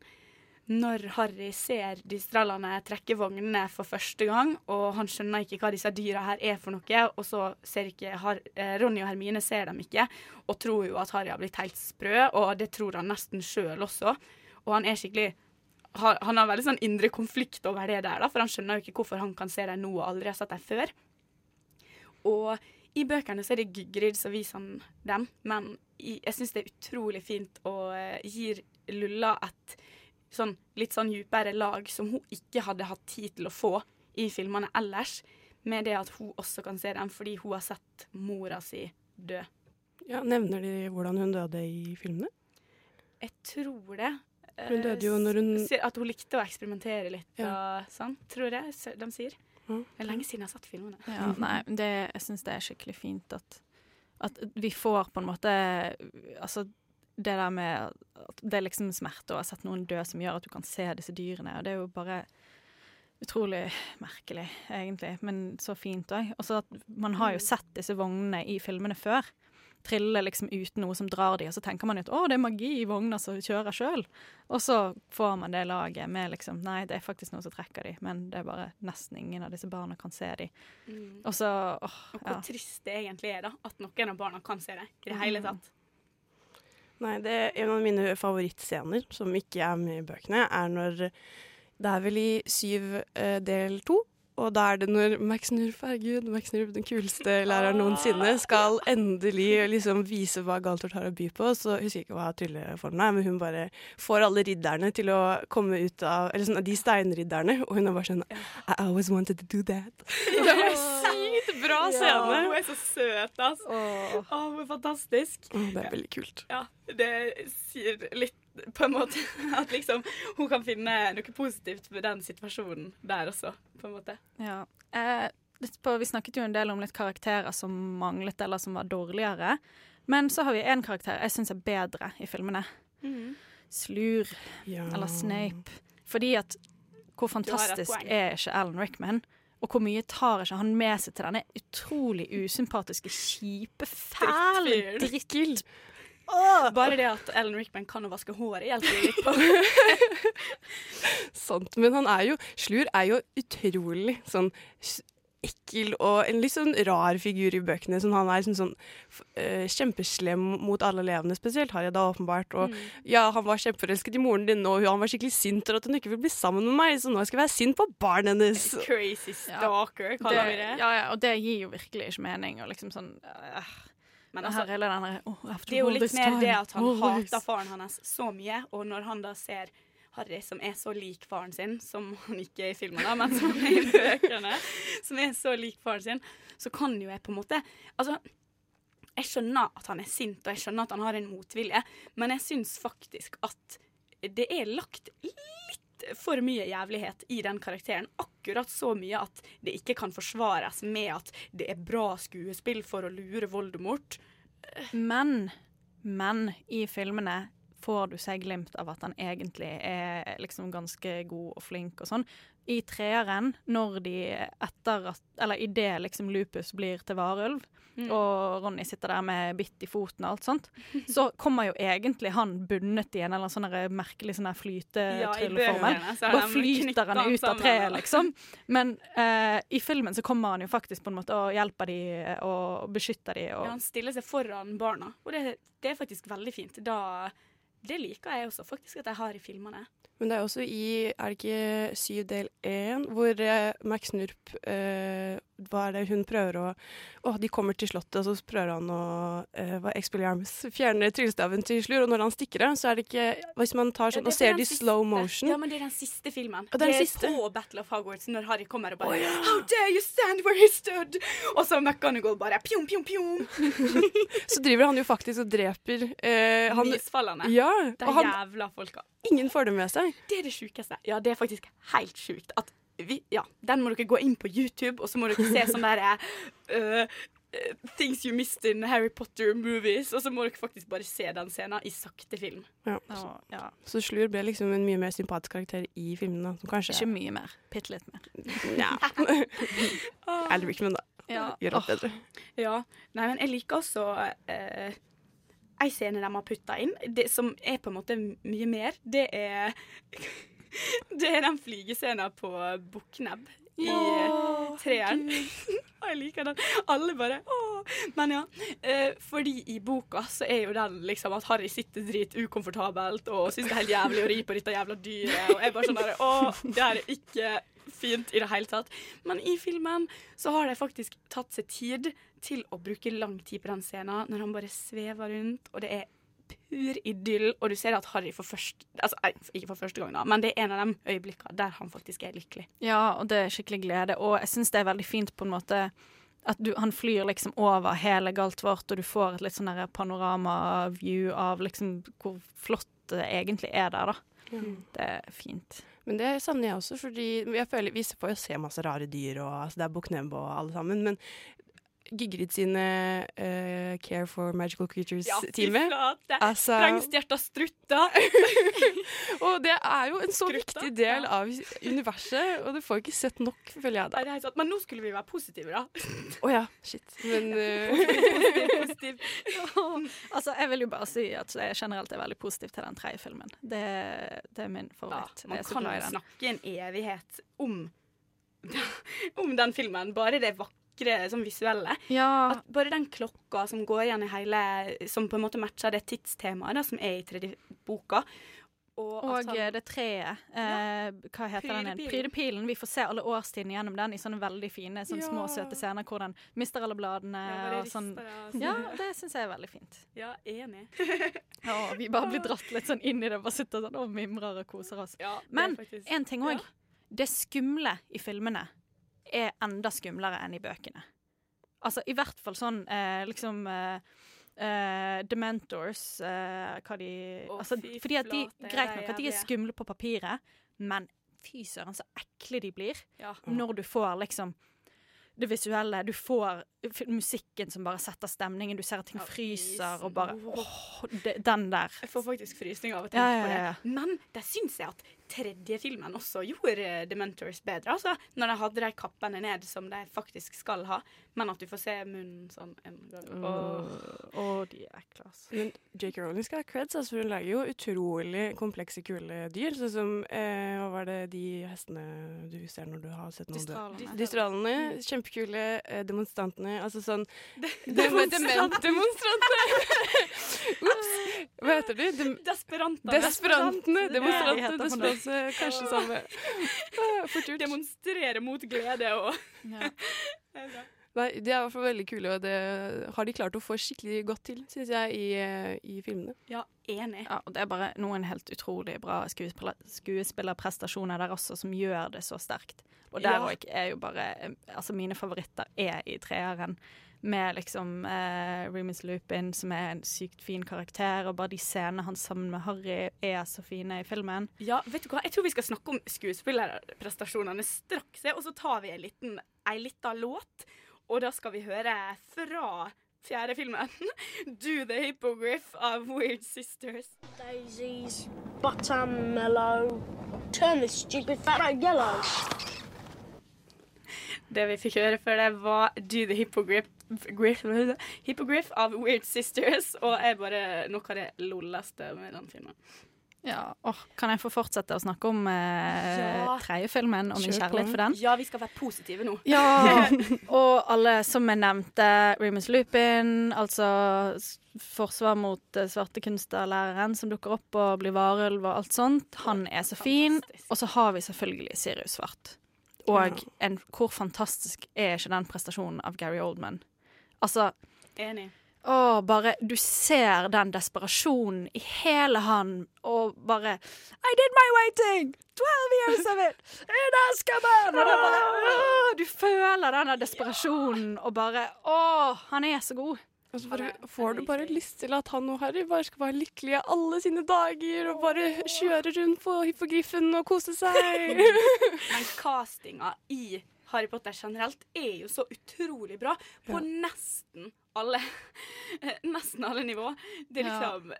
Når Harry ser dystralene trekke vognene for første gang, og han skjønner ikke hva disse dyra her er for noe, og så ser ikke Har eh, Ronny og Hermine ser dem ikke, og tror jo at Harry har blitt helt sprø, og det tror han nesten sjøl også. Og han er skikkelig Han har veldig sånn indre konflikt over det der, da, for han skjønner jo ikke hvorfor han kan se dem nå og aldri har sett dem før. Og i bøkene så er det Gygrid som viser han dem, men jeg syns det er utrolig fint og uh, gir Lulla et sånn litt sånn dypere lag som hun ikke hadde hatt tid til å få i filmene ellers, med det at hun også kan se dem fordi hun har sett mora si dø. Ja, Nevner de hvordan hun døde i filmene? Jeg tror det. Hun døde jo når hun- Eh, At hun likte å eksperimentere litt Ja. og sånn, tror jeg de sier. Ja. Det er lenge siden jeg har sett filmene. Ja, nei, det, jeg syns det er skikkelig fint at, at vi får på en måte Altså det der med at det er liksom smerte å ha sett noen dø som gjør at du kan se disse dyrene, og det er jo bare utrolig merkelig, egentlig, men så fint òg. Og så at man har jo sett disse vognene i filmene før. Trille liksom uten noe som drar de, og så tenker man jo at å, det er magi i vogner som kjører sjøl. Og så får man det laget med liksom nei, det er faktisk noe som trekker de, men det er bare nesten ingen av disse barna kan se de. Mm. Og så åh, Og hvor ja. trist det egentlig er da, at noen av barna kan se det i det hele tatt. Nei, det er en av mine favorittscener, som ikke er med i bøkene, er når Det er vel i syv eh, del to, og da er det når Max Nurf, herregud, Max Nurf, den kuleste læreren noensinne, skal endelig liksom vise hva Galtort har å by på. Så husker jeg ikke hva trylleformen er, men hun bare får alle ridderne til å komme ut av Eller sånn, de steinridderne, og hun er bare sånn I always wanted to do that. Det var sykt bra scene. Hun er så søt, altså. Åh. Åh, fantastisk. Det er veldig kult. Ja, det sier litt på en måte at liksom hun kan finne noe positivt ved den situasjonen der også, på en måte. Ja. Eh, på, vi snakket jo en del om litt karakterer som manglet eller som var dårligere. Men så har vi én karakter jeg syns er bedre i filmene. Mm. Slur, Ja. eller Snape. Fordi at hvor fantastisk er ikke Alan Rickman? Og hvor mye tar ikke han med seg til denne utrolig usympatiske, kjipe, fæle Drittfyren. Oh. Bare det at Ellen Rickman kan å vaske håret, hjelper jo litt på. Sant. Men han er jo Slur er jo utrolig sånn ekkel og en litt sånn rar figur i bøkene. Sånn, han er sånn, sånn eh, kjempeslem mot alle elevene, spesielt Harry da, åpenbart. Og ja, han var kjempeforelsket i moren din, og han var skikkelig sint for at hun ikke vil bli sammen med meg, så nå skal jeg være sint på barnet hennes. Crazy stalker, ja. kaller vi det. ja, ja, og det gir jo virkelig ikke mening. Og liksom sånn uh. Men altså, her hele den der, oh, det er jo litt mer det at han hater faren hans så mye, og når han da ser Harry som er så lik faren sin, som han ikke er i filmen, da, men som er i bøkene, som er så lik faren sin, så kan jo jeg på en måte Altså, jeg skjønner at han er sint, og jeg skjønner at han har en motvilje, men jeg syns faktisk at det er lagt litt for mye jævlighet i den karakteren. Akkurat så mye at det ikke kan forsvares med at det er bra skuespill for å lure Voldemort. Men, men i filmene får du seg glimt av at han egentlig er liksom ganske god og flink og sånn. I treeren, når de etter at Eller idet liksom Lupus blir til varulv, Mm. og Ronny sitter der med bitt i foten og alt sånt, så kommer jo egentlig han bundet i en eller annen sånn merkelig sånn flytetrylleformel. Ja, Bare flyter han ut av treet, liksom. Men eh, i filmen så kommer han jo faktisk på en måte og hjelper de og beskytter de. Og, Ja, han stiller seg foran barna, og det, det er faktisk veldig fint. Da, det liker jeg også faktisk at jeg har i filmene. Men det er også i Er det ikke syv del én, hvor eh, Max Nurp eh, Hva er det hun prøver å Å, de kommer til slottet, og så prøver han å eh, hva, Expelliarmus fjerne tryllestaven til Slur, og når han stikker av, så er det ikke Hvis man tar sånn Ja, og er ser det i slow motion Ja, men det er den siste filmen. Og den det er på Battle of Hogwarts når Harry kommer og bare How dare you stand where he stood? Og så McGonagall bare pjom, pjom, pjom. Så driver han jo faktisk og dreper eh, han, Misfallene. Ja, De jævla folka. ingen får det med seg. Det er det sjukeste. Ja, det er faktisk helt sjukt. At vi, ja, den må dere gå inn på YouTube, og så må dere se sånn derre uh, uh, Things you missed in Harry Potter movies. Og så må dere faktisk bare se den scenen i sakte film. Ja. og, ja, Så Slur ble liksom en mye mer sympatisk karakter i filmene. Som kanskje ikke mye mer. Bitte litt mer. Ja. Alan Rickman, da. Ja. Gjør alt bedre. Ja. Nei, men jeg liker også uh, ei scene de har putta inn, det som er på en måte mye mer. Det er Det er den flygescenen på Bukknebb i treeren. Og jeg liker den. Alle bare åh. Men ja. eh, fordi i boka så er jo den liksom at Harry sitter drit ukomfortabelt og syns det er helt jævlig å ri på dette jævla dyret. Og jeg bare sånn derre Å, det her er ikke fint i det hele tatt. Men i filmen så har de faktisk tatt seg tid til å bruke lang tid på den scenen, når han bare svever rundt, og det er pur idyll, og du ser at Harry for første Altså, ikke for første gang, da, men det er en av de øyeblikkene der han faktisk er lykkelig. Ja, og det er skikkelig glede. Og jeg syns det er veldig fint på en måte at du, han flyr liksom over hele Galtvort, og du får et litt sånn panorama-view av liksom hvor flott det egentlig er der, da. Det er fint. Men det savner jeg også, fordi jeg føler vi får jo se masse rare dyr, og altså, det er Bukknebb og alle sammen, men Gygrid sine uh, Care for Magical Creatures-teamet flate! altså, Sprengstjerta strutter! Og det er jo en så Skrutta, viktig del ja. av universet, og du får ikke sett nok, føler jeg. Nei, da. det er sant. Men nå skulle vi være positive, da. Å ja, shit. Men uh... Positiv, positiv. Altså, jeg vil jo bare si at jeg generelt er veldig positiv til den tredje filmen. Det, det er min Ja, man kan jo snakke en evighet om, om den filmen. Bare det vakre sånn visuelle. Ja, At bare den klokka som går igjen i hele Som på en måte matcher det tidstemaet da, som er i tredje boka. Og, Og han- eh, det treet. Eh, hva heter den igjen? Prydepilen. Prydepilen. Vi får se alle årstidene gjennom den i sånne veldig fine sånne små, søte scener hvor den mister alle bladene. Ja, og sånn. rister. Ja, det syns jeg er veldig fint. Ja, enig. Ja, vi bare blir dratt litt sånn inn i det, bare sitter sånn og mimrer og koser oss. Ja, Men en ting òg. Ja. Det skumle i filmene er enda skumlere enn i bøkene. Altså i hvert fall sånn eh, liksom eh, eh, Dementors eh, Hva de oh, altså, fy Fordi at de flate, Greit nok at de er skumle på papiret, men fy søren så ekle de blir Ja. når du får liksom det visuelle. Du får musikken som bare setter stemningen. Du ser at ting Ja, fryser og bare åh, det, Den der. Jeg får faktisk frysninger av å tenke ja, på det. Men der syns jeg at tredje filmen også gjorde Dementors bedre. Altså, når de hadde de kappene ned som de faktisk skal ha, men at du får se munnen sånn en gang. Åh. oh, de er ekle, altså. Men J.K. Rowling skal ha creds, altså, for hun lager jo utrolig komplekse, kule dyr. Sånn som eh, Hva var det de hestene du ser når du har sett noen dø? De kjempekule. Eh, demonstrantene, altså sånn Demonstranter. Demonstrantene! Ops! Hva heter de? Dem Desperantene. Desperantene! Demonstrantene, på desperante, kanskje samme. Fort gjort. Demonstrere mot glede og Ja. Nei, de er i hvert fall veldig kule, og det har de klart å få skikkelig godt til, syns jeg, i, eh, i filmene. Ja, enig. Ja, og det er bare noen helt utrolig bra skuespillerprestasjoner der også, som gjør det så sterkt. Og der Ja. er jo bare Altså, mine favoritter er i treeren. Med liksom eh, Remus Lupin, som er en sykt fin karakter, og bare de scenene han sammen med Harry er så fine i filmen. Ja, vet du hva? Jeg tror vi skal snakke om skuespillerprestasjonene straks, og så tar vi en liten, ei lita låt. Og da skal vi høre fra fjerde filmen, 'Do the Hippogriff' av Weird Sisters. Daisies, buttermellow. Turn the stupid photo yellow. Det vi fikk høre før det, var 'Do the Hippogriff', Griff, Hippogriff av Weird Sisters, og er bare noe av det lolleste med den filmen. Ja, åh, Kan jeg få fortsette å snakke om eh, Ja. tredje filmen og min kjærlighet for den? Ja, vi skal være positive nå. Ja, og alle som jeg nevnte, Remus Lupin, altså forsvar mot svartekunstnerlæreren som dukker opp og blir varulv og alt sånt. Han er så fin. Fantastisk. Og så har vi selvfølgelig Sirius Svart. Og en, hvor fantastisk er ikke den prestasjonen av Gary Oldman? Altså, Enig. Å, bare Du ser den desperasjonen i hele han, og bare I did my waiting! Twelve years of it! In! Og er bare, åh, du føler denne desperasjonen, og bare Å, han er så god. Og så bare, får du bare lyst til at han og Harry bare skal være lykkelige alle sine dager og bare kjøre rundt på hippogriffen og kose seg. Men castinga i Harry Potter generelt er jo så utrolig bra på nesten alle Nesten alle nivå. Det er Ja. liksom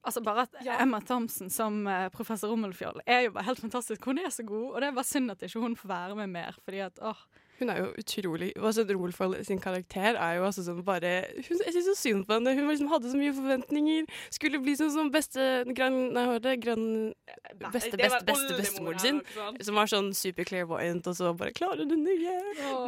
Altså bare at Ja. Emma Thompson som eh, professor Rommelfjoll er jo bare helt fantastisk. Hun er så god, og det er bare synd at ikke hun får være med mer, fordi at åh, Hun er jo utrolig altså Rolfold sin karakter er jo altså sånn bare hun, Jeg syns så synd på henne. Hun liksom hadde så mye forventninger. Skulle bli sånn som beste gran, Nei, hva var det? Gran, beste, Det beste, beste oldemor bestemoren sin. Som var sånn super clairvoyant, og så bare klarer hun ikke.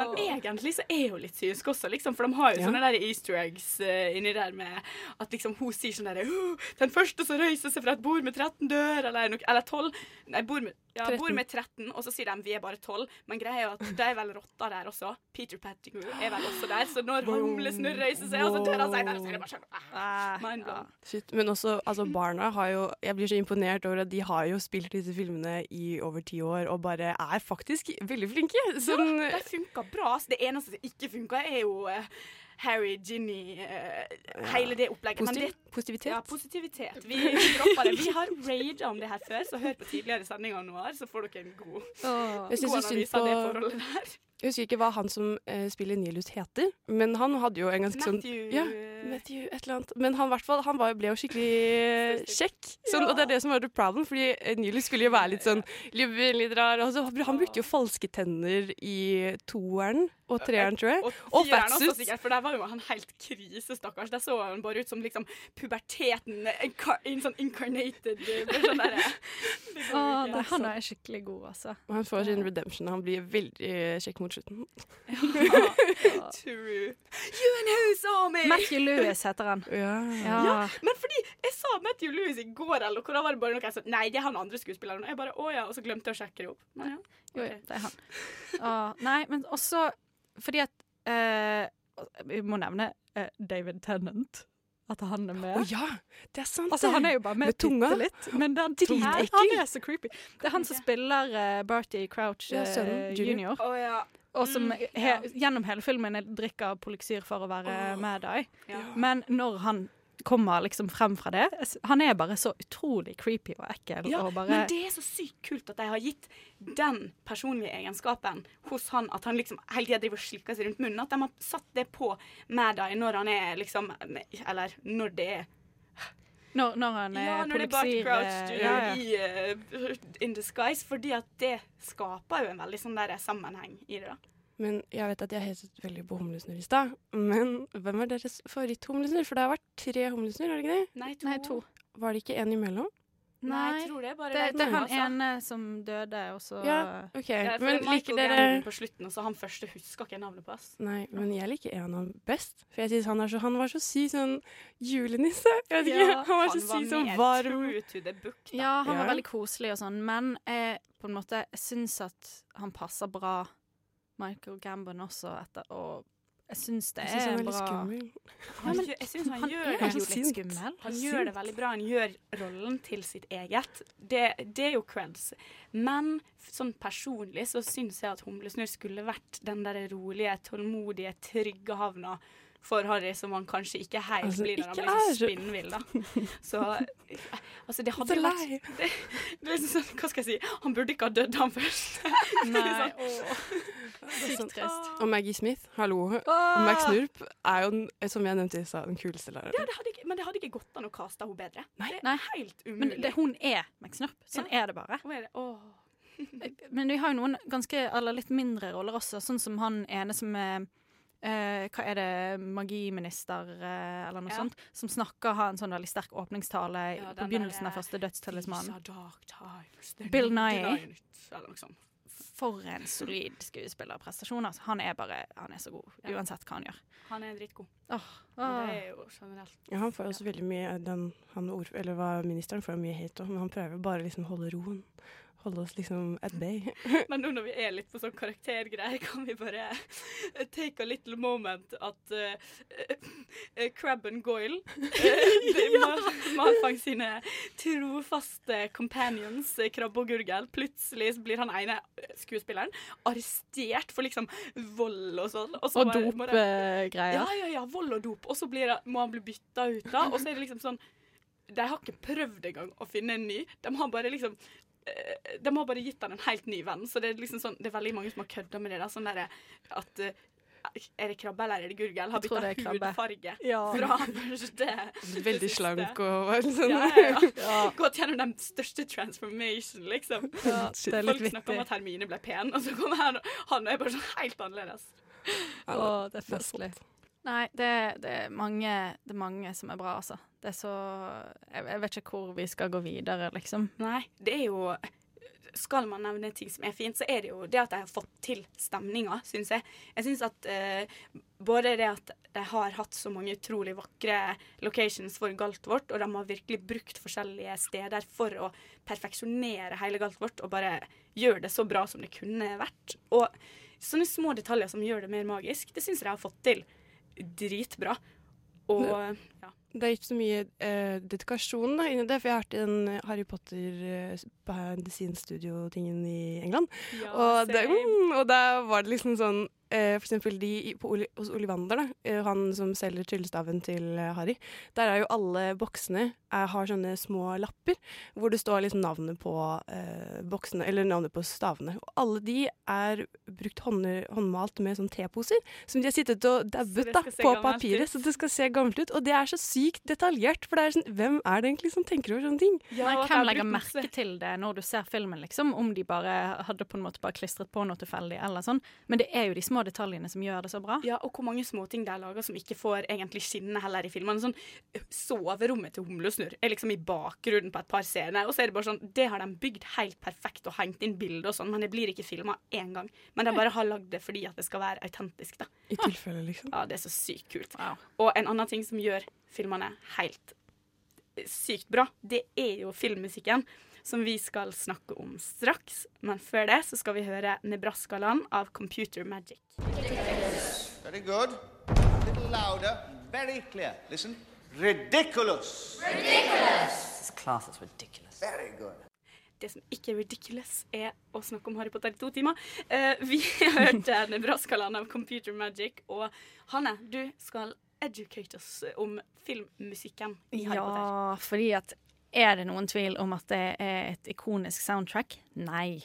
Men egentlig så er hun litt synsk også, liksom, for de har jo Ja. sånne der easter eggs uh, inni der med at liksom hun sier sånn derre oh, Den første som røyser seg fra et bord med 13 dør, eller, noe- eller 12 Nei, bord med, ja, 13. bord med 13, og så sier de vi er bare 12. Men greia er jo at de er vel rotta der også. Peter Pettigrew er vel også der, så når humlesnurr reiser seg, og så tør han seg der, så er det bare sånn ah, mind blown. Shit. Men også, altså barna har jo Jeg blir så imponert over at de har jo spilt disse filmene i over ti år, og bare er faktisk veldig flinke. Sånn, Ja, det funka bra. Så det eneste som ikke funka, er jo eh, Harry, Ginny uh, Hele det opplegget. Men positiv, det, positivitet. ja, positivitet. Vi dropper det. Vi har raga om det her før, så hør på tidligere sendinger nå, så får dere en god, oh. god analyse av det forholdet der. Jeg husker ikke hva han som eh, spiller Nilus heter, men han hadde jo en ganske sånn Matthew ja, eh, Matthew, et eller annet. Men han, fall, han var, ble jo skikkelig eh, kjekk. Sånn, Og det er det som var the problem, fordi eh, Nilus skulle jo være litt sånn lubben, litt rar. Altså, han brukte jo falske tenner i toeren og treeren, tror jeg. Og, fatsuit. sikkert, for der var jo han helt krise, stakkars. Der så han bare ut som liksom puberteten incar in sånn incarnated eh, sånn der, det ah, nei, han er skikkelig god, altså. Og han får sin redemption. Han blir veldig eh, kjekk mot slutten. True. You and who army? Matthew Lewis heter han. Ja. Ja. Ja, men fordi jeg sa Matthew Lewis i går, eller hvordan var det bare noe jeg sa Nei, det er han andre skuespilleren. Og jeg bare, å ja, og så glemte jeg å sjekke det opp. Men ja. Jo, det er han. Å, nei, men også fordi at eh, Vi må nevne uh, David Tennant. At han er med. Å ja, det er sant. Altså, han er jo bare med, Med tunga. litt, men den Dritekkel. han er så creepy. Det er han som spiller uh, Barty Crouch Ja, eh, sønnen, Junior. junior. Oh, ja. Og som Mm, he, gjennom hele filmen drikker polyksyr for å være med deg. ja. Men når han kommer liksom frem fra det Han er bare så utrolig creepy og ekkel. Ja, og bare, men det er så sykt kult at de har gitt den personlige egenskapen hos han, at han liksom hele tida driver og slikker seg rundt munnen. At de har satt det på med deg når han er liksom Eller når det er når, når han er Ja, når det er Barty Crouch eh, ja, ja. i uh, In Disguise, fordi at det skaper jo en veldig sånn der sammenheng i det. da. Men jeg vet at jeg hetet veldig på humlesnurr i stad. Men hvem er deres favoritthumlesnurr? For det har vært tre humlesnurr, har det ikke det? Nei, to. Nei, to. Var det ikke en imellom? Nei, jeg tror det er bare Det, det er han altså. ene som døde, og så Ja, OK. Ja, men er liker dere på slutten, og så han første husker ikke navnet på oss. Nei, men jeg liker en av dem best. For jeg synes han, er så, han var så syk sånn julenisse. Jeg vet ikke, Ja, han var så syk sånn varm. true to the book. Da. Ja, han var Ja. veldig koselig og sånn, men jeg på en måte syns at han passer bra Michael Gambon også etter og jeg syns det Jeg synes han er bra. skummel. ja, jeg syns han, Han gjør det jo sint. litt skummel. Han gjør det veldig bra. Han gjør rollen til sitt eget. Det, det er jo creds. Men sånn personlig så syns jeg at Humlesnurr skulle vært den der rolige, tålmodige, trygge havna for Harry, som han kanskje ikke helt Altså, blir når han blir så spinnvill, da. Så altså, det hadde vært det, det liksom sånn, Hva skal jeg si? Han burde ikke ha dødd, han først. Nei, Sykt trist. Og Maggie Smith, hallo. Og Åh! Max Nurp er jo, som jeg nevnte i stad, den kuleste læreren. Ja, det hadde ikke, men det hadde ikke gått an å kaste henne bedre. Nei. Det er helt helt Men umulig. det, hun er Max Nurp. Sånn er det bare. Hun er det? Åh. Men vi har jo noen ganske, eller litt mindre roller også, sånn som han ene som er eh, hva er det, magiminister eh, eller noe Ja. sånt, som snakker, har en sånn veldig sterk åpningstale Ja, på begynnelsen der, av første. They're Bill Nye. For en solid skuespillerprestasjon. Altså. Han er bare han er så god, Ja. uansett hva han gjør. Han er dritgod. Oh. Og det er jo generelt. Ja, han får også veldig mye den, han ord, eller hva ministeren får mye hate om, men han prøver bare liksom å holde roen. Holde oss liksom at bay. Men nå når vi er litt på sånn karaktergreier, kan vi bare take a little moment at uh, uh, Crabben Goyle uh, Mal- Malfang sine trofaste companions, eh, Krabbe og Gurgel, plutselig blir han ene eh, skuespilleren arrestert for liksom vold og sånn. så Og bare dopgreier. Ja, ja, ja, vold og dop. Og så blir, må han bli bytta ut, da. Og så er det liksom sånn De har ikke prøvd engang å finne en ny. De har bare liksom eh, De har bare gitt han en helt ny venn. Så det er liksom sånn Det er veldig mange som har kødda med det. da Sånn der at eh, Er det krabbe eller er det gurgel? Har bytta hudfarge Ja. fra første Veldig slank og sånn. Ja, ja, ja. Gått gjennom den største transformation, liksom. Ja, det er litt Folk snakker om at Hermine ble pen, og så kommer han, og han er bare sånn helt annerledes. Ja, Åh, det er det er festlig. Nei, det, det, er mange, det er mange som er bra, altså. Det er så jeg, jeg vet ikke hvor vi skal gå videre, liksom. Nei, det er jo Skal man nevne ting som er fint, så er det jo det at de har fått til stemninga, syns jeg. Jeg syns at eh, både det at de har hatt så mange utrolig vakre locations for Galtvort, og de har virkelig brukt forskjellige steder for å perfeksjonere hele Galtvort og bare gjøre det så bra som det kunne vært. Og sånne små detaljer som gjør det mer magisk, det syns jeg de har fått til dritbra. Og ja. Det er ikke så mye eh, dedikasjon da, inni det, for jeg har vært i den Harry Potter eh, behind the scenes studio-tingen i England. og, det, mm, og da var det liksom sånn eh, For eksempel de i- på Oli, hos Olivander, da, eh, han som selger tryllestaven til eh, Harry. Der er jo alle boksene er, har sånne små lapper hvor det står liksom navnet på eh, boksene, eller navnet på stavene. Og alle de er brukt hånd, håndmalt med sånn teposer, som de har sittet og dabbet da, på papiret, ut. så det skal se gammelt ut. Og det er så sykt detaljert, for det er sånn, hvem er det egentlig som tenker over sånne ting? Ja, Nei, hvem legger merke til det når du ser filmen, liksom? Om de bare hadde på en måte bare klistret på noe tilfeldig eller sånn. Men det er jo de små små detaljene som gjør det så bra. Ja, og hvor mange småting de lager som ikke får egentlig skinne heller i filmene. Sånn, soverommet til Humlesnurr er liksom i bakgrunnen på et par scener, og så er det bare sånn Det har de bygd helt perfekt og hengt inn bilder og sånn, men det blir ikke filma én gang. Men de bare har lagd det fordi at det skal være autentisk, da. I tilfelle, liksom. Ja, det er så sykt kult. Og en annen ting som gjør filmene helt sykt bra, det er jo filmmusikken. Som vi skal snakke om straks. Men før det så skal vi høre Nebraska-land av Computer Magic. Very good. A little louder. Very clear. Listen. Ridiculous. This class is ridiculous. Very good. Det som ikke er ridiculous, er å snakke om Harry Potter i to timer. Uh, vi hørte Nebraska-land av Computer Magic, og Hanne, du skal educate oss om filmmusikken i Harry Potter. Ja, fordi at er det noen tvil om at det er et ikonisk soundtrack? Nei.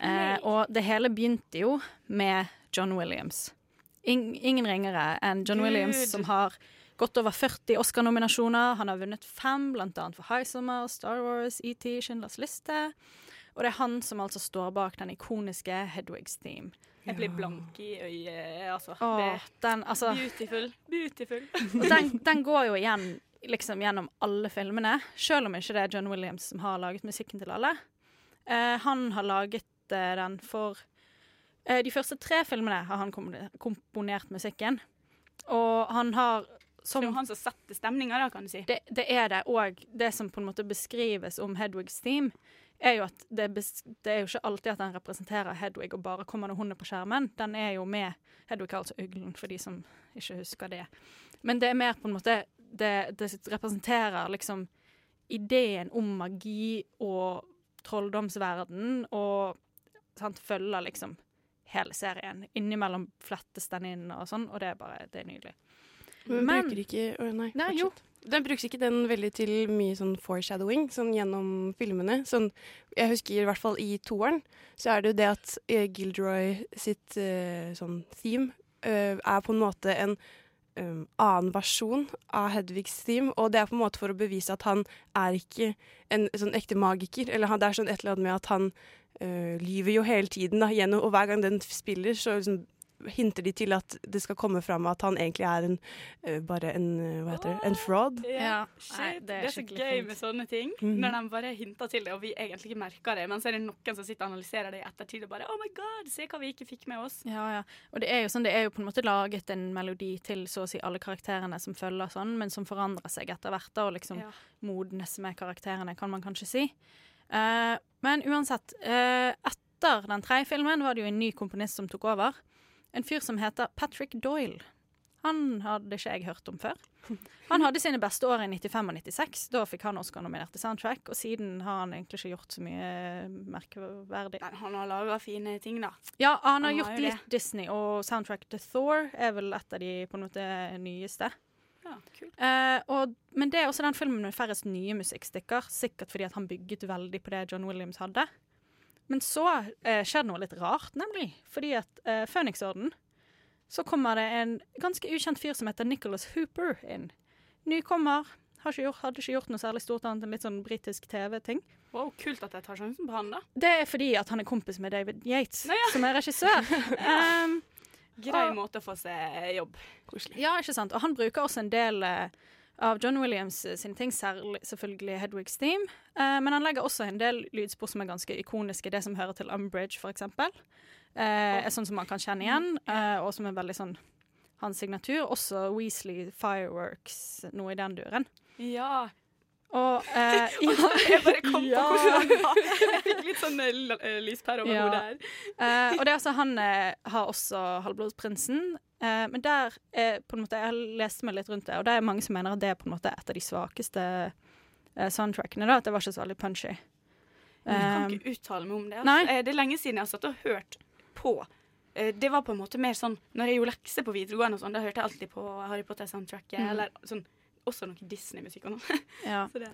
Eh, og det hele begynte jo med John Williams. In ingen ringere enn John Gud. Williams, som har gått over 40 Oscar-nominasjoner. Han har vunnet fem, annet for High Summer, Star Wars, ET, Schindlers liste. Og det er han som altså står bak den ikoniske Hedwigs theme. Jeg blir blank i øyet, altså. Åh, det, den, altså beautiful. Beautiful. Og den, den går jo igjen liksom gjennom alle filmene, selv om ikke det er John Williams som har laget musikken til alle. Eh, han har laget eh, den for eh, De første tre filmene har han komponert, komponert musikken. Og han har som Det er jo han som setter stemninga, da, kan du si. det, det er det, og det som på en måte beskrives om Hedwigs theme, er jo at det, det er jo ikke alltid at den representerer Hedwig og bare kommer når hun er på skjermen. Den er jo med Hedwig, altså uglen, for de som ikke husker det. Men det er mer på en måte Det, det representerer liksom ideen om magi og trolldomsverden, og sant, følger liksom hele serien. Innimellom flettes den inn og sånn, og det er bare det er nydelig. Men, Men- bruker ikke Å, nei, Nei, jo. Den brukes ikke den veldig til mye sånn foreshadowing sånn gjennom filmene. Sånn, jeg husker i hvert fall i toeren, så er det jo det at eh, Gilderoy sitt uh, sånn theme uh, er på en måte en um, annen versjon av Hedvigs theme, og det er på en måte for å bevise at han er ikke en sånn ekte magiker. Eller han, det er sånn et eller annet med at han uh, lyver jo hele tiden, da, gjennom, og hver gang den spiller, så liksom hinter de til at det skal komme fram at han egentlig er en, uh, bare en, uh, hva heter det, en fraud. Ja, Nei, shit. det det, er er så gøy fint. med sånne ting. Mm. Når de bare hinter til det, og vi egentlig ikke merker det. Men så er det noen som sitter og analyserer det i ettertid og bare Oh my god, se hva vi ikke fikk med oss. Ja, ja. Og det er jo sånn, det er jo på en måte laget en melodi til så å si alle karakterene som følger sånn, men som forandrer seg etter hvert, da, og liksom Ja. modnes med karakterene, kan man kanskje si. Uh, men uansett, Uh, etter den tredje filmen var det jo en ny komponist som tok over. En fyr som heter Patrick Doyle. Han hadde ikke jeg hørt om før. Han hadde sine beste år i 95 og 96. Da fikk han Oscar-nominerte soundtrack, og siden har han egentlig ikke gjort så mye merkeverdig. Men han har laga fine ting, da. Ja, han har Han har gjort jo det. litt Disney, og soundtrack til Thor er vel et av de på en måte nyeste. Ja, kult. Eh, og, men det er også den filmen med færrest nye musikkstykker, sikkert fordi han bygget veldig på det John Williams hadde. Men så eh, skjedde noe litt rart, nemlig. Fordi at eh, Phoenix-orden så kommer det en ganske ukjent fyr som heter Nicholas Hooper inn. Nykommer. Har ikke gjort, hadde ikke gjort noe særlig stort annet enn litt sånn britisk TV-ting. Wow, kult at jeg tar sjansen på han, da. Det er fordi at han er kompis med David Yates, Nei, ja. som er regissør. um, Grei måte å få seg jobb. Koselig. Ja, ikke sant. Og han bruker også en del eh, av John Williams eh, sine ting, særlig selvfølgelig Hedwigs Theme. Eh, men han legger også en del lydspor som er ganske ikoniske. Det som hører til Umbridge, eksempel. Eh, er sånn som man kan kjenne igjen, eh, og som er veldig sånn hans signatur. Også Weasley Fireworks, noe i den duren. Ja. Og eh, ja, Jeg bare kom på Ja. hvordan han. Jeg fikk litt sånn eh, eh, lyspære over Ja. hodet her. Eh, og det er altså, han har også Halvblodsprinsen. Eh, men der er på en måte, Jeg har lest meg litt rundt det, og det er mange som mener at det er på en måte et av de svakeste eh, soundtrackene. da, At det var ikke så veldig punchy. Jeg kan Eh, ikke uttale meg om det. Altså. Eh, Det er lenge siden jeg har satt og hørt på. Eh, Det var på en måte mer sånn Når jeg gjorde lekser på videregående, og sånn, da hørte jeg alltid på Harry Potter-soundtracket. Mm. Eller sånn, også noe Disney-musikk og noe. ja. Så det.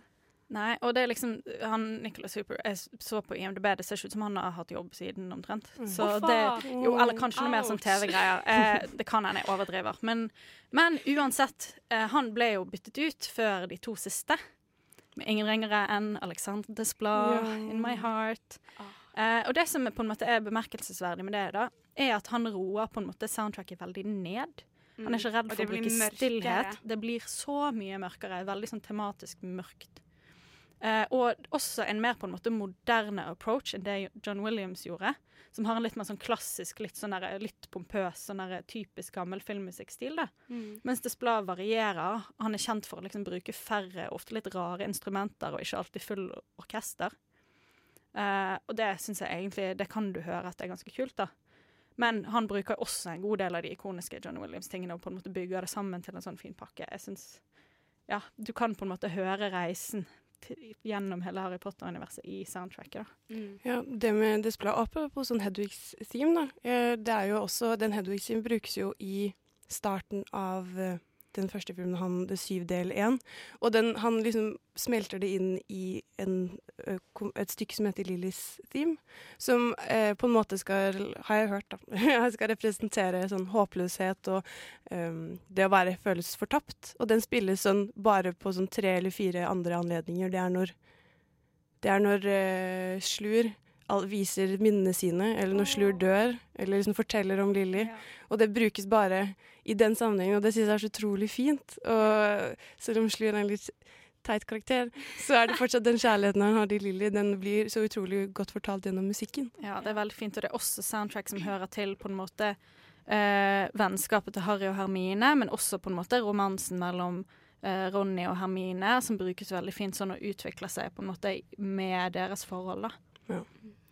Nei, og det er liksom han Nicholas Hooper Jeg så på IMDb, det ser ikke ut som han har hatt jobb siden omtrent. Så Å, det, jo, eller kanskje noe mer sånn TV-greier. Eh, det kan hende jeg overdriver. Men, men uansett, eh, han ble jo byttet ut før de to siste. Med ingen ringere enn Alexander Desplat, yeah. In My Heart. Eh, og det som på en måte er bemerkelsesverdig med det, da, er at han roer på en måte soundtracket veldig ned. Han er ikke redd Mm. For å bruke stillhet. Det blir så mye mørkere. Veldig sånn tematisk mørkt. Eh, og også en mer på en måte moderne approach enn det John Williams gjorde. Som har en litt mer sånn klassisk, litt, sånn der, litt pompøs, sånn der typisk gammel filmmusikkstil. Mm. Mens Desplat varierer. Han er kjent for å liksom bruke færre, ofte litt rare instrumenter, og ikke alltid full orkester. Eh, og det syns jeg egentlig Det kan du høre at det er ganske kult, da. Men han bruker også en god del av de ikoniske John Williams-tingene og på en måte bygger det sammen til en sånn fin pakke. Jeg synes, ja, Du kan på en måte høre reisen gjennom hele Harry Potter-universet i soundtracket. da. Mm. Ja, det med Desplat Apropos sånn Hedwigs theme, da. eh, Det er jo også Den Hedwigs theme brukes jo i starten av eh, den første filmen, han The Syv del én. Og den, han liksom smelter det inn i en, et stykke som heter Lillys theme. Som eh, på en måte skal, har jeg hørt, da, skal representere sånn håpløshet og um, det å være føles fortapt. Og den spilles sånn bare på sånn tre eller fire andre anledninger. Det er når det er når eh, Slur viser minnene sine, eller når Slur dør, eller liksom forteller om Lilly. Og det brukes bare i den sammenhengen, og det synes jeg er så utrolig fint. Og selv om Slur er en litt teit karakter, så er det fortsatt den kjærligheten han har til Lilly. Den blir så utrolig godt fortalt gjennom musikken. Ja, det er veldig fint, og det er også soundtrack som hører til på en måte eh, vennskapet til Harry og Hermine, men også på en måte romansen mellom eh, Ronny og Hermine, som brukes veldig fint sånn og utvikler seg på en måte med deres forhold, da. Ja.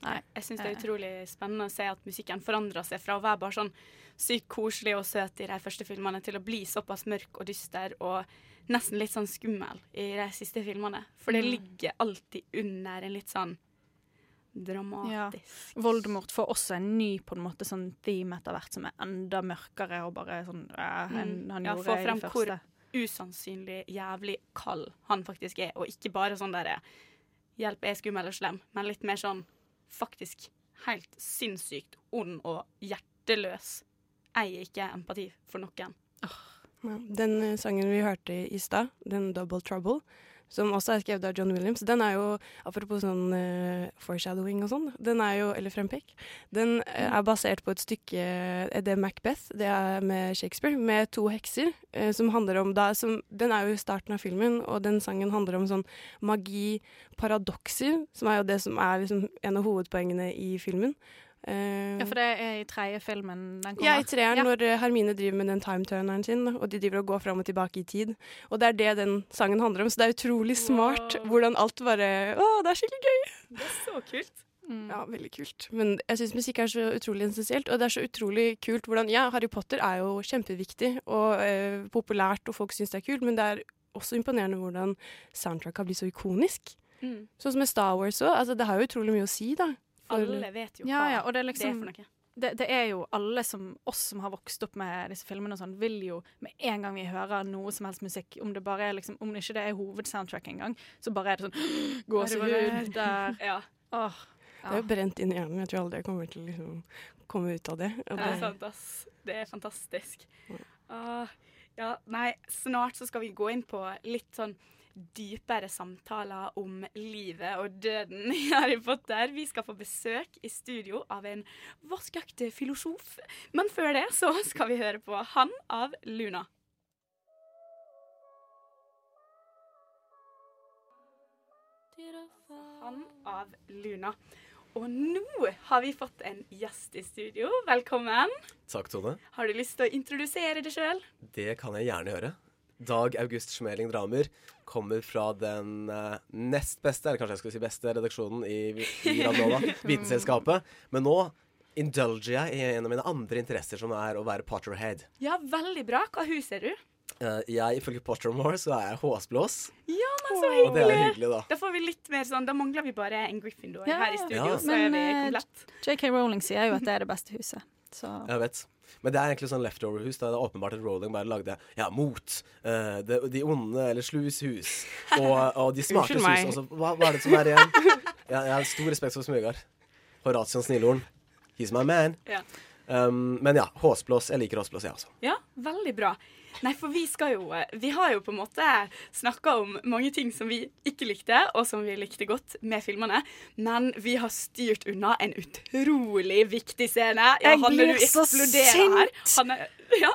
Nei, jeg syns det er utrolig spennende å se at musikken forandrer seg fra å være bare sånn sykt koselig og søt i de første filmene, til å bli såpass mørk og dyster og nesten litt sånn skummel i de siste filmene. For det Mm. ligger alltid under en litt sånn dramatisk Voldemort får også en ny på en måte sånn theme etter hvert, som er enda mørkere og bare sånn ja, enn han ja, gjorde Få i det første. hvor usannsynlig jævlig kald han faktisk er, og ikke bare sånn derre Hjelp, jeg er skummel og slem, men litt mer sånn faktisk helt sinnssykt ond og hjerteløs. Eier ikke empati for noen. Den eh, sangen vi hørte i stad, den 'Double Trouble', som også er skrevet av John Williams, den er jo, apropos sånn uh, foreshadowing og sånn, den er jo, eller frempek, den uh, er basert på et stykke, Er det Macbeth, det er med Shakespeare, med to hekser, Uh, som handler om, da, som, den er jo i starten av filmen, og den sangen handler om sånn magi, paradokser, som er jo det som er liksom en av hovedpoengene i filmen. Eh, Ja, for det er i tredje filmen den kommer. ja, i treeren, Ja. når eh, Hermine driver med den timeturneren sin, og de driver og går fram og tilbake i tid. Og det er det den sangen handler om, så det er utrolig smart hvordan alt bare Å, det er skikkelig gøy! Det er så kult. Ja, veldig kult. Men jeg syns musikk er så utrolig essensielt, og det er så utrolig kult hvordan Ja, Harry Potter er jo kjempeviktig og eh, populært, og folk syns det er kult, men det er også imponerende hvordan soundtrack har blitt så ikonisk. Mm. Sånn som med Star Wars òg. Altså, det har jo utrolig mye å si, da. Alle vet jo Ja, hva ja, det er det liksom er for noe. det, det er jo alle som oss som har vokst opp med disse filmene og sånn, vil jo med en gang vi hører noe som helst musikk, om det bare er liksom, om det ikke det er hovedsoundtrack engang, så bare er det sånn gåsehud der. Ja. Åh, Det er jo brent inn i hjernen. Jeg tror aldri jeg kommer til å liksom, komme ut av det. Og Det er sant, ass. Det er fantastisk. Åh, ja, nei, snart så skal vi gå inn på litt sånn dypere samtaler om livet og døden i Harry Potter. Vi skal få besøk i studio av en vaskeekte filosof. Men før det så skal vi høre på Han av Luna. Han av Luna. Og nå har vi fått en gjest i studio. Velkommen. Takk, Tone. Har du lyst til å introdusere deg sjøl? Det kan jeg gjerne gjøre. Dag August Schmeling Dramer kommer fra den uh, nest beste, eller kanskje jeg skal si beste, redaksjonen i, i Radiola, Vitenselskapet. Men nå indulger jeg i en av mine andre interesser, som er å være Potterhead. Ja, veldig bra. Hva hus er du? Eh, jeg, ifølge Pottermore, så er jeg håsblås. Ja, men så Og hyggelig. det er hyggelig, da. Da får vi litt mer sånn Da mangler vi bare en Gryffindor Ja. her i studio, Ja. så er vi eh, komplett. JK Rowling sier jo at det er det beste huset. Så Jeg vet. Men det er egentlig sånn leftover-hus. Det er åpenbart at Rowling bare lagde ja, mot uh, de, de onde eller slus hus. Og, og de smartes hus. også. Hva, hva er det som er igjen? Jeg, jeg har stor respekt for Smøgard. Horatian Snillhorn. He's my man. Ja. Um, men ja, håsblås. Jeg liker håsblås, jeg også. Ja, veldig bra. Nei, for vi skal jo eh, Vi har jo på en måte snakka om mange ting som vi ikke likte, og som vi likte godt med filmene, men vi har styrt unna en utrolig viktig scene. Ja, Jeg blir så sint! her. Han Hanne, ja.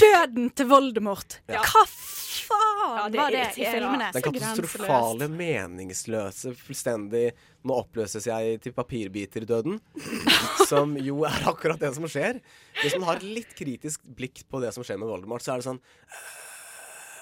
Døden til Voldemort. Ja. Hva Ja, faen det var det i filmene? Den katastrofale, meningsløse, fullstendig Nå oppløses jeg til papirbiter-døden. Som jo er akkurat det som skjer. Hvis man har et litt kritisk blikk på det som skjer med Voldemort, så er det sånn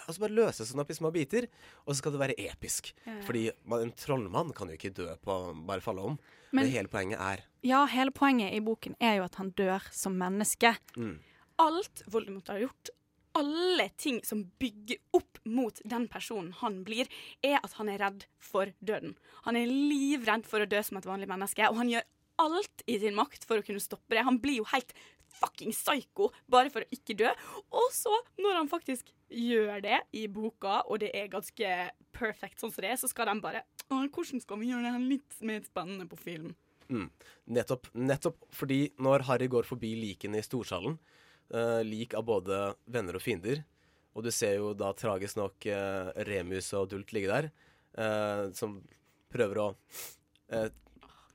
Og så bare løses den opp i små biter, og så skal det være episk. Ja. Fordi man, en trollmann kan jo ikke dø på bare falle om. Men- Men hele poenget er Ja, hele poenget i boken er jo at han dør som menneske. mm, alt Voldemort har gjort, alle ting som bygger opp mot den personen han blir, er at han er redd for døden. Han er livredd for å dø som et vanlig menneske, og han gjør alt i sin makt for å kunne stoppe det. Han blir jo helt fucking psycho bare for å ikke dø. Og så, når han faktisk gjør det i boka, og det er ganske perfect sånn som det er, så skal de bare hvordan skal vi gjøre det her litt mer spennende på film? Mm. Nettopp, nettopp fordi når Harry går forbi likene i storsalen, eh, lik av både venner og fiender, og du ser jo da tragisk nok uh, Remus og Dult ligge der, uh, som prøver å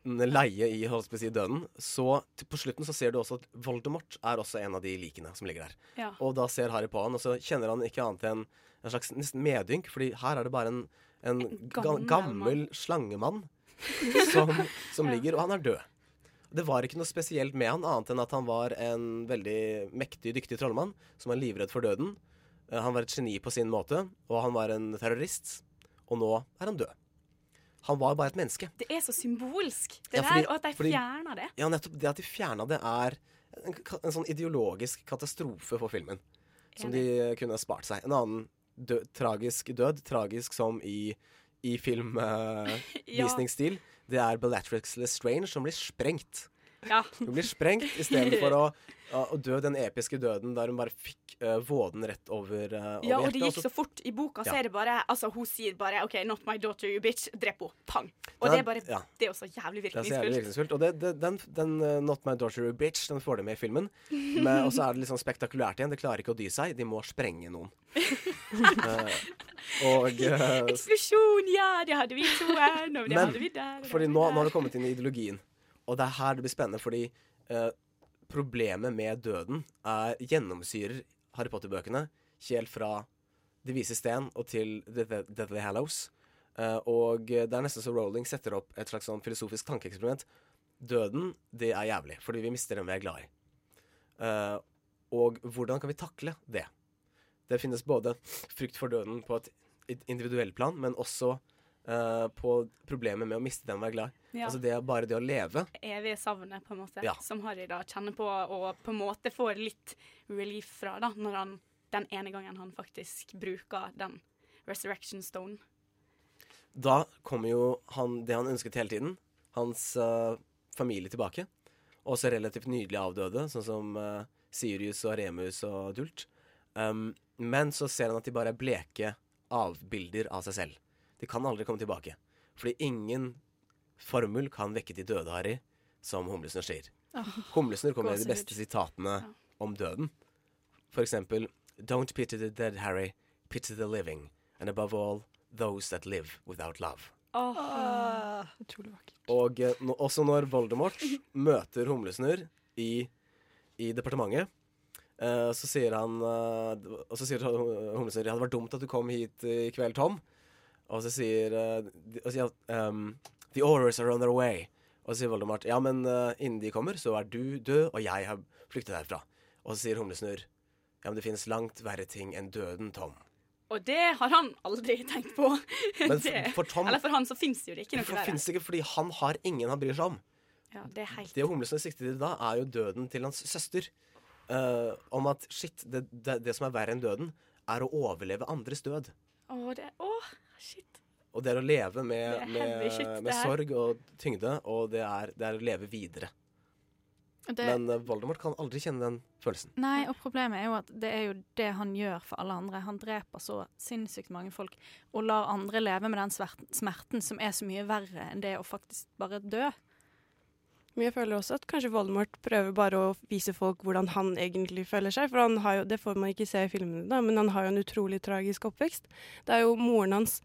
leie i si, døden, så til, på slutten så ser du også at Voldemort er også en av de likene som ligger der. Ja. Og da ser Harry på han, og så kjenner han ikke annet enn en slags nesten medynk, fordi her er det bare en, en, en gammel gammel slangemann som, som ligger, og han er død. Det var ikke noe spesielt med han, annet enn at han var en veldig mektig, dyktig trollmann som var livredd for døden. Eh, Han var et geni på sin måte, og han var en terrorist. Og nå er han død. Han var bare et menneske. Det er så symbolsk, det Ja, fordi- der, og at de fordi- fjerner det. Ja, nettopp det at de fjerna det, er en, en sånn ideologisk katastrofe for filmen. Som de kunne spart seg. En annen død, tragisk død, tragisk som i, i filmvisningsstil, det er Bellatrix Lestrange som blir sprengt. Ja. Hun blir sprengt istedenfor å, å dø den episke døden der hun bare fikk uh, våden rett over, uh, over Ja, og hjertet, det gikk så- så fort. I boka så er det bare Altså, hun sier bare OK, not my daughter, you bitch. Drep henne. Pang. Og den, det er bare. Det er også så jævlig Det er så jævlig virkningsfullt. virkningsfullt. Og det, det, den, den uh, Not My Daughter You Bitch Den får de med i filmen. Men- Og så er det litt sånn spektakulært igjen. Det klarer ikke å dy seg. De må sprenge noen. Og Eksplosjon, ja, det hadde vi i her. og det Men hadde vi der. fordi nå, nå har det kommet inn i ideologien. Og det er her det blir spennende, fordi eh, problemet med døden er gjennomsyrer Harry Potter-bøkene helt fra De vise sten og til Deathly Hallows. Uh, og det er nesten så Rowling setter opp et slags sånn filosofisk tankeeksperiment. Døden, det er jævlig, fordi vi mister dem vi er glad i. Uh, og hvordan kan vi takle det? Det finnes både frykt for døden på et individuelt plan, men også eh, på problemet med å miste den å være glad. Ja. Altså det, er bare det å leve. evige savnet, på en måte, Ja. som Harry da kjenner på, og på en måte får litt relief fra, da, når han den ene gangen han faktisk bruker den resurrection stone. Da kommer jo han, det han ønsket hele tiden, hans uh, familie tilbake. Også relativt nydelig avdøde, sånn som uh, Sirius og Remus og Dult. Um, men så ser han at de bare er bleke avbilder av seg selv. De kan aldri komme tilbake. Fordi ingen formel kan vekke de døde, Harry, som Humlesnurr sier. Oh, Humlesnurr kommer med de beste sitatene om døden. For eksempel Don't pity the dead, Harry. Pity the living. And above all, those that live without love. Utrolig vakkert. Og no, også når Voldemort møter Humlesnurr i, i departementet, uh, så sier han uh, Og så sier Humlesnurr Det hadde vært dumt at du kom hit i kveld, Tom. Og så sier, uh, og sier um, The orders are on their way. Og så sier Voldemort Ja, men uh, innen de kommer, så er du død, og jeg har flyktet herfra. Og så sier Humlesnurr Ja, men det finnes langt verre ting enn døden, Tom. Og det har han aldri tenkt på. Men for- for Tom- Eller for han så fins jo det ikke noe For verre. ikke fordi han har ingen han bryr seg om. Ja, det er helt Det Humlesnurr sikter til da, er jo døden til hans søster. Uh, om at shit, det, det, det som er verre enn døden, er å overleve andres død. Å, det Å, shit. Og det er å leve med, med, med sorg og tyngde, og det er, det er å leve videre. Det- Men eh, Voldemort kan aldri kjenne den følelsen. Nei, og problemet er jo at det er jo det han gjør for alle andre. Han dreper så sinnssykt mange folk og lar andre leve med den smerten som er så mye verre enn det å faktisk bare dø. Men jeg føler også at kanskje Voldemort prøver bare å vise folk hvordan han egentlig føler seg. For han har jo, det får man ikke se i filmene, da, men han har jo en utrolig tragisk oppvekst. Det er jo moren hans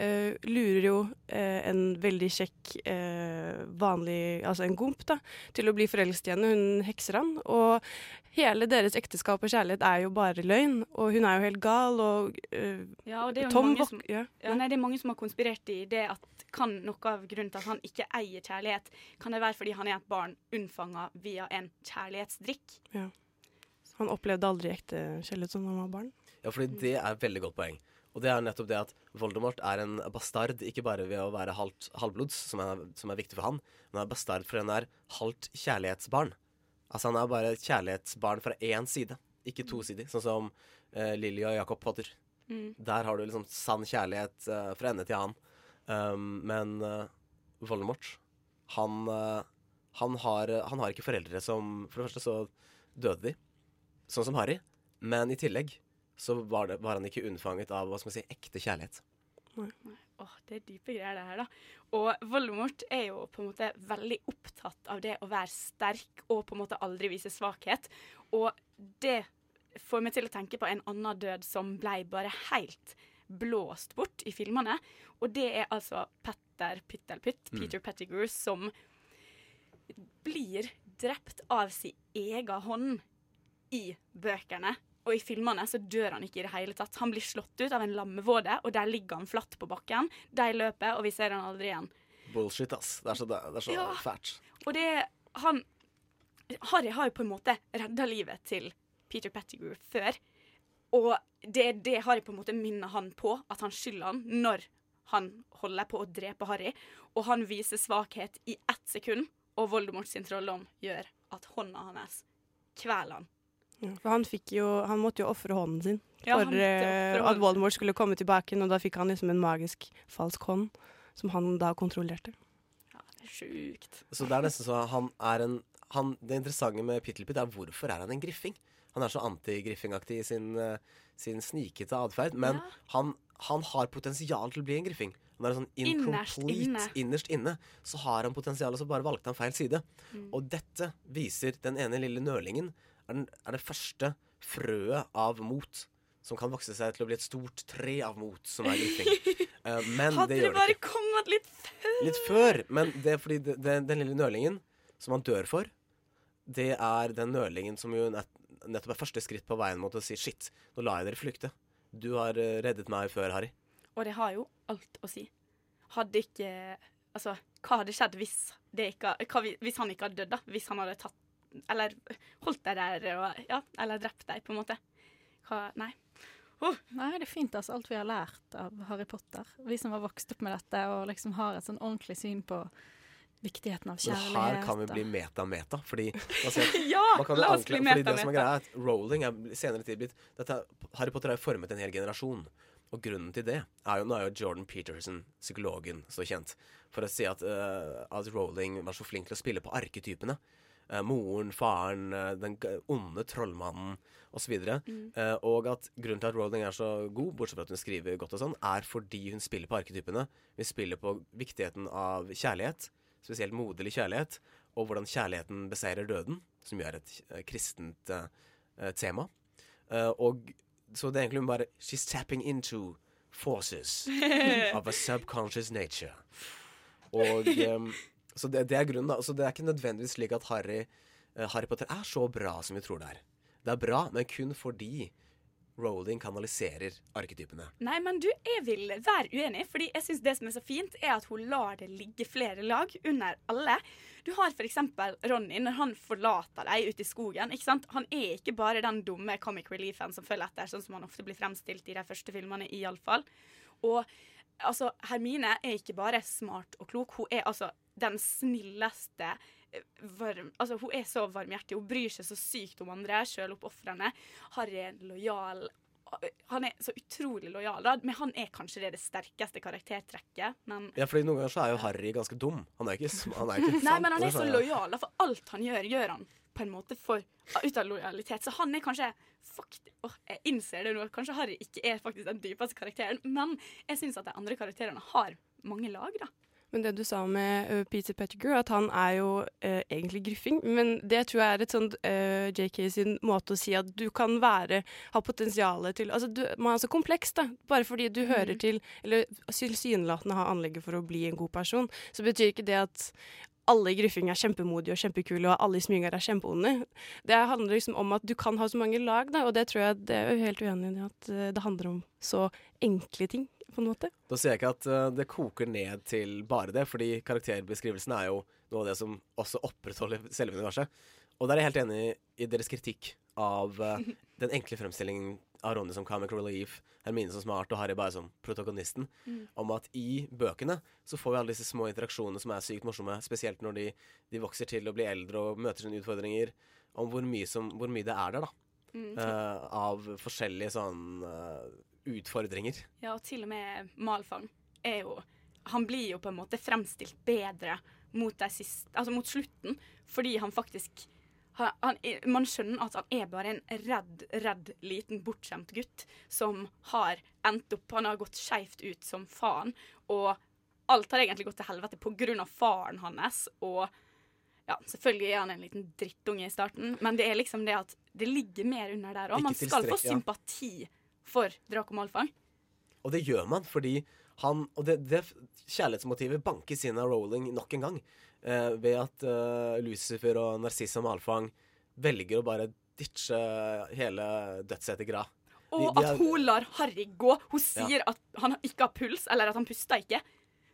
eh, lurer jo uh, en veldig kjekk, uh, vanlig Altså en gomp, da, til å bli forelsket i henne. Hun hekser han. Og hele deres ekteskap og kjærlighet er jo bare løgn. Og hun er jo helt gal, og Ja, og det er jo Tom som, ja, ja, nei, det er mange som har konspirert i det at kan noe av grunnen til at han ikke eier kjærlighet, kan det være fordi han er et barn unnfanga via en kjærlighetsdrikk. Ja. Han opplevde aldri ekte kjærlighet som han var barn. Ja, fordi det er et veldig godt poeng. Og det er nettopp det at Voldemort er en bastard, ikke bare ved å være halvt halvblods, som er, som er viktig for han, men han er bastard fordi han er halvt kjærlighetsbarn. Altså han er bare et kjærlighetsbarn fra én side, ikke tosidig, sånn som uh, Lily og Jacob Potter. Mm. Der har du liksom sann kjærlighet uh, fra ende til annen. Um, men uh, Voldemort, han, uh, han, har, han har ikke foreldre som For det første så døde de, sånn som Harry. Men i tillegg så var, det, var han ikke unnfanget av hva skal man si, ekte kjærlighet. Åh, det er dype greier, det her, da. Og Voldemort er jo på en måte veldig opptatt av det å være sterk og på en måte aldri vise svakhet. Og det får meg til å tenke på en annen død som ble bare helt blåst bort i filmene. Og det er altså Petter Pittelpytt, Mm. Peter Pettigrew, som blir drept av sin egen hånd i bøkene. Og i filmene så dør han ikke i det hele tatt. Han blir slått ut av en lammevåde, og der ligger han flatt på bakken. De løper, og vi ser han aldri igjen. Bullshit, ass. Det er så, det er så Ja. fælt. Og det Han Harry har jo på en måte redda livet til Peter Pettigrew før. Og det er det Harry på en måte minner han på, at han skylder han når han holder på å drepe Harry. Og han viser svakhet i ett sekund, og Voldemort sin trolldom gjør at hånda hans kveler han. Ja, for han, fikk jo, han måtte jo ofre hånden sin Ja, for eh, at. Voldemort skulle komme tilbake, og da fikk han liksom en magisk falsk hånd som han da kontrollerte. Ja, Det er sjukt. Så det er nesten så han er en han, Det interessante med Pittelpitt er hvorfor er han en griffing? Han er så anti-griffingaktig i sin, uh, sin snikete atferd, men Ja. han, han har potensial til å bli en griffing. Han er sånn Innerst incomplete inne. innerst inne. Så har han potensial, og så bare valgte han feil side. Mm. Og dette viser den ene lille nølingen er, den, er det første frøet av mot som kan vokse seg til å bli et stort tre av mot, som er griffing. Uh, men Hadde det det gjør det bare kommet litt før! Litt før, men det er fordi det, det, den lille nølingen som han dør for, det er den nølingen som jo nett, nettopp er første skritt på veien mot å si shit, nå lar jeg dere flykte. Du har eh, reddet meg før, Harry. Og det har jo alt å si. Hadde ikke Altså, hva hadde skjedd hvis, det ikke, hva, hvis han ikke hadde dødd, da? Hvis han hadde tatt Eller holdt deg der og Ja, eller drept deg, på en måte. Hva Nei. Nei, det er fint altså, alt vi har lært av Harry Potter. Vi som har vokst opp med dette og liksom har et sånn ordentlig syn på viktigheten av Men kjærlighet. her kan vi bli meta-meta, fordi altså, Ja, man kan jo la oss bli fordi det som er meta-meta. greia er at Rowling er senere tid blitt dette, Harry Potter har jo formet en hel generasjon. Og grunnen til det er jo Nå er jo Jordan Peterson, psykologen, så kjent for å si at, uh, at Rowling var så flink til å spille på arketypene. Eh, moren, faren, eh, den onde trollmannen osv. Mm. eh, og at grunnen til at Rowling er så god, bortsett fra at hun skriver godt og sånn, er fordi hun spiller på arketypene. Hun spiller på viktigheten av kjærlighet, spesielt moderlig kjærlighet, og hvordan kjærligheten beseirer døden, som jo er et eh, kristent eh, eh, tema. Eh, og så det er egentlig bare She's tapping into forces of a subconscious nature. Og em, Så det, det er grunnen, da. Så det er ikke nødvendigvis slik at Harry, uh, Harry Potter er så bra som vi tror det er. Det er bra, men kun fordi Rowling kanaliserer arketypene. Nei, men du, jeg vil være uenig, fordi jeg syns det som er så fint, er at hun lar det ligge flere lag under alle. Du har eksempel Ronny, når han forlater deg ute i skogen. ikke sant? Han er ikke bare den dumme comic relief-en som følger etter, sånn som han ofte blir fremstilt i de første filmene, iallfall. Og altså, Hermine er ikke bare smart og klok, hun er altså den snilleste eh, varm, altså Hun er så varmhjertig, hun bryr seg så sykt om andre, sjøloppofrende. Harry er lojal. Han er så utrolig lojal, da. men han er kanskje det, det sterkeste karaktertrekket. Men Ja, fordi Noen ganger så er jo Harry ganske dum. Han er ikke, han er ikke Nei, men han er så lojal. da, For alt han gjør, gjør han på en måte for, ut av lojalitet. Så han er kanskje faktisk, oh, Jeg innser det nå, kanskje Harry ikke er faktisk den dypeste karakteren, men jeg syns at de andre karakterene har mange lag, da. Men det du sa med Peter Pettigrew, at han er jo uh, egentlig gruffing. Men det tror jeg er et sånt uh, JK sin måte å si at du kan være Ha potensialet til Altså, du, man er så kompleks, da. Bare fordi du hører til Eller tilsynelatende har anlegget for å bli en god person, så betyr ikke det at alle i Gruffing er kjempemodige og kjempekule, og alle i Smygar er kjempeonde. Det handler liksom om at du kan ha så mange lag, da, og det tror jeg det er helt uenig i at uh, det handler om så enkle ting, på en måte. Da sier jeg ikke at uh, det koker ned til bare det, fordi karakterbeskrivelsen er jo noe av det som også opprettholder selve universet. Og der er jeg helt enig i deres kritikk av uh, den enkle fremstillingen av Ronny som comic relief, Hermine som smart og Harry bare som protagonisten. Mm. Om at i bøkene så får vi alle disse små interaksjonene som er sykt morsomme, spesielt når de, de vokser til å bli eldre og møter sine utfordringer. Om hvor mye, som, hvor mye det er der, da. Mm. Uh, av forskjellige sånn uh, utfordringer. Ja, og til og med Malfang er jo Han blir jo på en måte fremstilt bedre mot, siste, altså mot slutten, fordi han faktisk han, han, man skjønner at han er bare en redd, redd liten bortskjemt gutt som har endt opp Han har gått skeivt ut som faen, og alt har egentlig gått til helvete av faren hans. Og ja, selvfølgelig er han en liten drittunge i starten, men det er liksom det at det ligger mer under der òg. Man skal få sympati ja. for Draco Malfang. Og det gjør man fordi han Og det, det kjærlighetsmotivet bankes inn av Rowling nok en gang. Eh, ved at eh, Lucifer og Narcissa Malfang velger å bare ditche hele dødsetter Gra. Og De- de at er- hun lar Harry gå. Hun sier at han ikke har puls, eller at han puster ikke.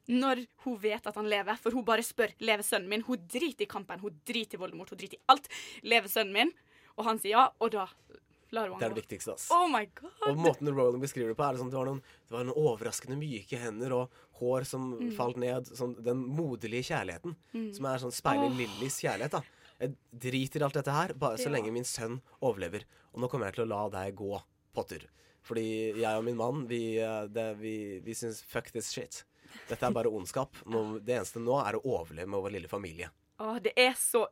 Når hun vet at han lever, for hun bare spør lever sønnen min. Hun driter i kampen, hun driter i Voldemort, hun driter i alt. Lever sønnen min? Og han sier ja, og da lar hun Det er det viktigste. ass. Oh my god. Og måten Roland beskriver det på, er sånn det var noen, det var noen overraskende myke hender og hår som Mm. falt ned. Sånn, den moderlige kjærligheten. Mm. Som er sånn speiler oh. Lillys kjærlighet. da Jeg driter i alt dette her, bare så Ja. lenge min sønn overlever. Og nå kommer jeg til å la deg gå, Potter. Fordi jeg og min mann, vi, eh, det, vi, vi syns fuck this shit. Dette er bare ondskap. Nå, det eneste nå er å overleve med vår lille familie. Åh, det er så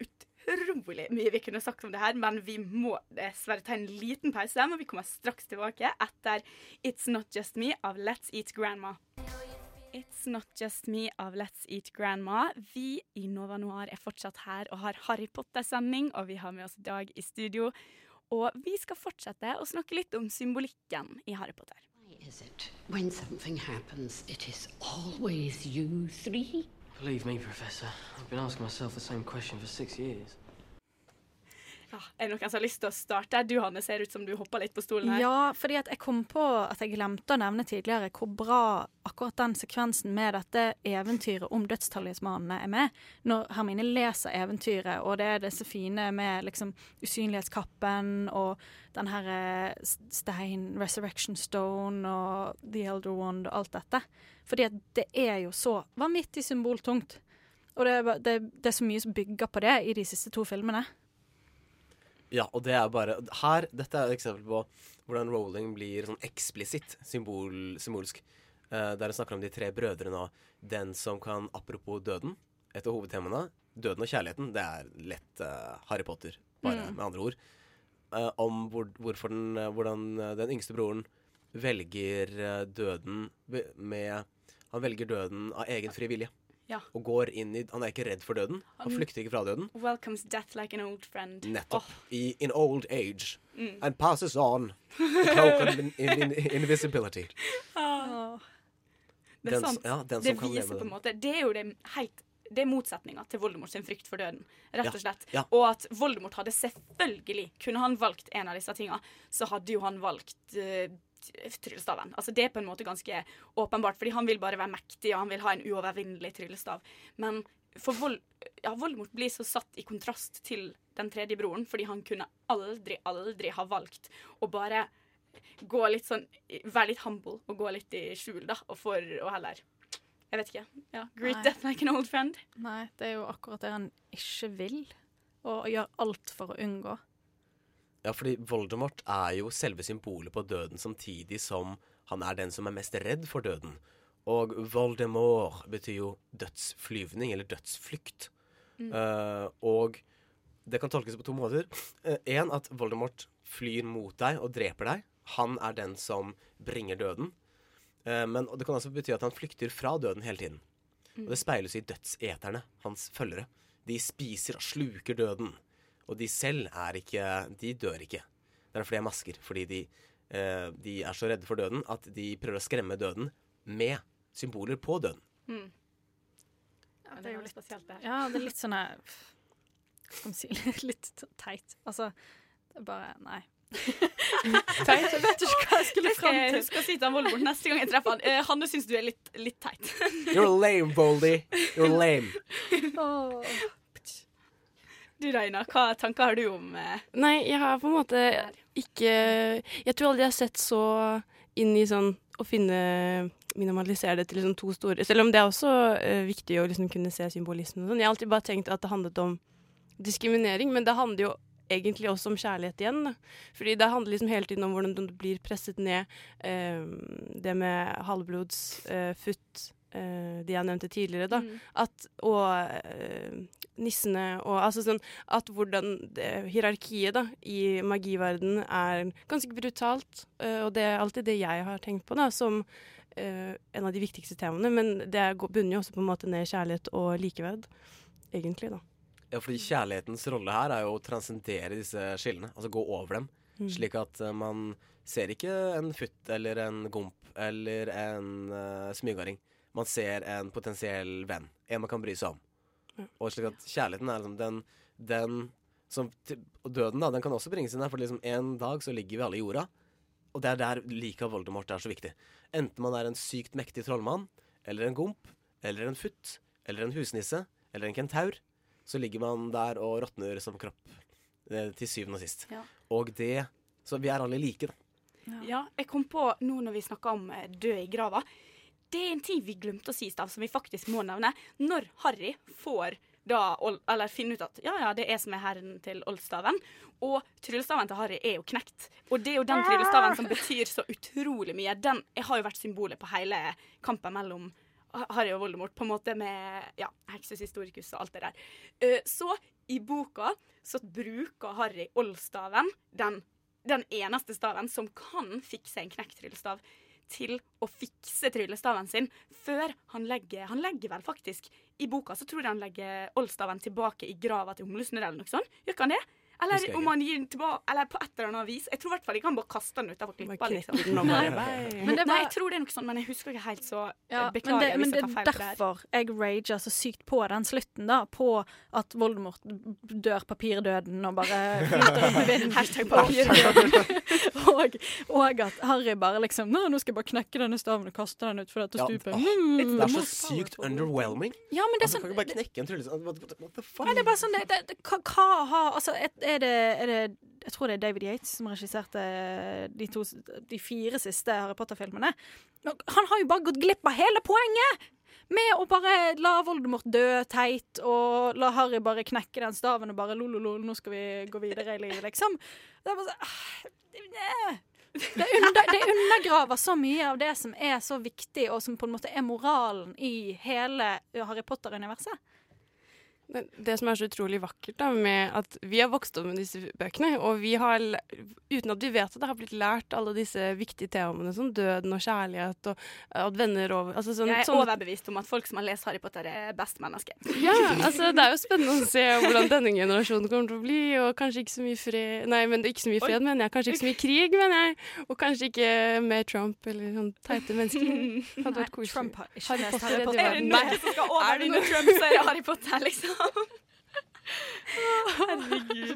utrolig mye vi kunne sagt om det her, men vi må dessverre ta en liten pause. Men vi kommer straks tilbake etter It's Not Just Me av Let's Eat Grandma. It's Not Just Me av Let's Eat Grandma. Vi i Nova Noir er fortsatt her og har Harry Potter-sending, og vi har med oss Dag i studio. Og vi skal fortsette å snakke litt om symbolikken i Harry Potter. Is it when something happens, it is? Believe me, Professor, I've been asking myself the same question for six years. Ja, er det noen som har lyst til å starte? Du, Hanne, ser ut som du hopper litt på stolen her. Ja, fordi jeg kom på at jeg glemte å nevne tidligere hvor bra akkurat den sekvensen med dette eventyret om dødstalismanene er med. Når Hermine leser eventyret, og det er disse fine med liksom usynlighetskappen og den her eh, stein, Resurrection Stone og The Elder Wand og alt dette. Fordi at det er jo så vanvittig symboltungt. Og det er, det, det er så mye som bygger på det i de siste to filmene. Ja, og det er bare Her, Dette er et eksempel på hvordan Rowling blir sånn eksplisitt symbol, symbolsk. Uh, der hun snakker om de tre brødrene og den som kan Apropos døden, et av hovedtemaene. Døden og kjærligheten. Det er lett uh, Harry Potter, bare Mm. med andre ord. Uh, om hvor, den, hvordan den yngste broren velger døden med Han velger døden av egen fri vilje. Ja. Og går inn i Han er ikke redd for døden. Han flykter ikke fra døden. Welcomes death like an old friend. Nettopp. I in old age. Mm. And passes on the cloak of in, in, in, invisibility. Oh. Det er sant. Den, ja, den det som kan leve viser på en måte Det er jo det helt det er motsetninga til Voldemort sin frykt for døden. Rett og Ja, slett. ja. Og at Voldemort hadde selvfølgelig Kunne han valgt en av disse tinga, så hadde jo han valgt uh, tryllestaven. Altså Det er på en måte ganske åpenbart, fordi han vil bare være mektig, og han vil ha en uovervinnelig tryllestav. Men for Vold, ja, Voldemort blir så satt i kontrast til den tredje broren, fordi han kunne aldri, aldri ha valgt å bare gå litt sånn Være litt humble og gå litt i skjul, da, og for å heller Jeg vet ikke. Ja, Greet Nei. death like an old friend. Nei, det er jo akkurat det han ikke vil, og gjør alt for å unngå. Ja, fordi Voldemort er jo selve symbolet på døden, samtidig som han er den som er mest redd for døden. Og Voldemort betyr jo dødsflyvning, eller dødsflykt. Mm. Uh, og det kan tolkes på to måter. Én, at Voldemort flyr mot deg og dreper deg. Han er den som bringer døden. Uh, men det kan også bety at han flykter fra døden hele tiden. Og det speiles i dødseterne, hans følgere. De spiser og sluker døden. Og de selv er ikke De dør ikke. Det er derfor de er masker. Fordi de, eh, de er så redde for døden at de prøver å skremme døden med symboler på døden. Mm. Ja, det er jo litt spesielt, det her. Ja, det er litt sånn skal man si? Litt teit. Altså, det er bare Nei. teit? Jeg vet ikke hva jeg skulle skal fram jeg til. huske å si til Voldemort neste gang jeg treffer han. uh, Hanne syns du er litt, litt teit. You're lame, Voldy. You're lame. Du Raina, hva tanker har du om eh, Nei, jeg har på en måte ikke Jeg tror aldri jeg har sett så inn i sånn å finne minimalisere det til liksom to store Selv om det er også eh, viktig å liksom kunne se symbolismen og sånn. Jeg har alltid bare tenkt at det handlet om diskriminering, men det handler jo egentlig også om kjærlighet igjen. Da. Fordi det handler liksom hele tiden om hvordan du blir presset ned. eh, det med halvblods, uh, futt, eh, de jeg nevnte tidligere, da. At, og eh, nissene og altså sånn At hvordan det, hierarkiet da, i magiverdenen er ganske brutalt. Uh, og det er alltid det jeg har tenkt på da, som uh, en av de viktigste temaene. Men det bunner jo også på en måte ned kjærlighet og likeverd, egentlig, da. Ja, fordi kjærlighetens rolle her er jo å transcendere disse skillene. Altså gå over dem. Mm. Slik at uh, man ser ikke en futt eller en gomp eller en uh, smygarding. Man ser en potensiell venn. En man kan bry seg om. Ja. Og slik at kjærligheten er liksom den, den som, Og døden, da, den kan også bringes inn her. For liksom en dag så ligger vi alle i jorda. Og det er der liket av Voldemort er så viktig. Enten man er en sykt mektig trollmann, eller en gomp, eller en futt, eller en husnisse, eller en kentaur, så ligger man der og råtner som kropp. eh, Til syvende og sist. Ja. Og det Så vi er alle like, da. Ja. jeg kom på nå når vi snakka om eh, død i grava. Det er en ting vi glemte å si, Stav, som vi faktisk må nevne. Når Harry får da, eller finner ut at ja, ja, det er som er herren til oldstaven. Og tryllestaven til Harry er jo knekt. Og det er jo den tryllestaven som betyr så utrolig mye. Den har jo vært symbolet på hele kampen mellom Harry og Voldemort, på en måte med ja, Hekses historikus og alt det der. Eh, Så i boka så bruker Harry oldstaven, den, den eneste staven som kan fikse en knekt tryllestav, til å fikse tryllestaven sin før han legger Han legger vel faktisk I boka så tror jeg han legger oldstaven tilbake i grava til Humlesnurr eller noe sånt. Gjør ikke han det? Eller om han gir den tilbake Eller på et eller annet vis. Jeg tror i hvert fall ikke han bare kaster den utafor klippa. Liksom. bare, Nei. Men det Nei, jeg tror det er noe sånt, men jeg husker ikke helt, så Ja, beklager men det, men det tar er feil Men det er derfor jeg rager så sykt på den slutten, da. På at Voldemort dør papirdøden og bare flyter ut i vinden. Hashtag papirdøden. og, og at Harry bare liksom Nå, nå skal jeg bare knekke denne staven og kaste den ut for dette Ja, stupet. åh, Mm. det er så sykt underwhelming. Ja, men det er altså, sånn Kan ikke bare knekke en tryllestav? What, the fuck? Nei, det er bare sånn det, det, det, hva har Altså, et- er det, er det Jeg tror det er David Yates som regisserte de, to, de fire siste Harry Potter-filmene. Han har jo bare gått glipp av hele poenget! Med å bare la Voldemort dø teit, og la Harry bare knekke den staven og bare lololol, nå skal vi gå videre i livet, liksom. Det er bare så ah, det, under, det undergraver så mye av det som er så viktig, og som på en måte er moralen i hele Harry Potter-universet. Men det som er så utrolig vakkert da, med at vi har vokst opp med disse bøkene, og vi har, uten at vi vet det, har blitt lært alle disse viktige temaene, som døden og kjærlighet og at venner over altså sånn, Jeg er sånne- overbevist om at folk som har lest Harry Potter, er best mennesker. Ja, altså det er jo spennende å se hvordan denne generasjonen kommer til å bli, og kanskje ikke så mye fred Nei, men er ikke så mye fred, mener jeg. Kanskje ikke så mye krig, mener jeg. Og kanskje ikke mer Trump eller sånn teite mennesker. Hadde vært koselig. Trump har ikke Harry Potter Harry Potter. Er det noe som skal over det når Trump sier Harry Potter, liksom?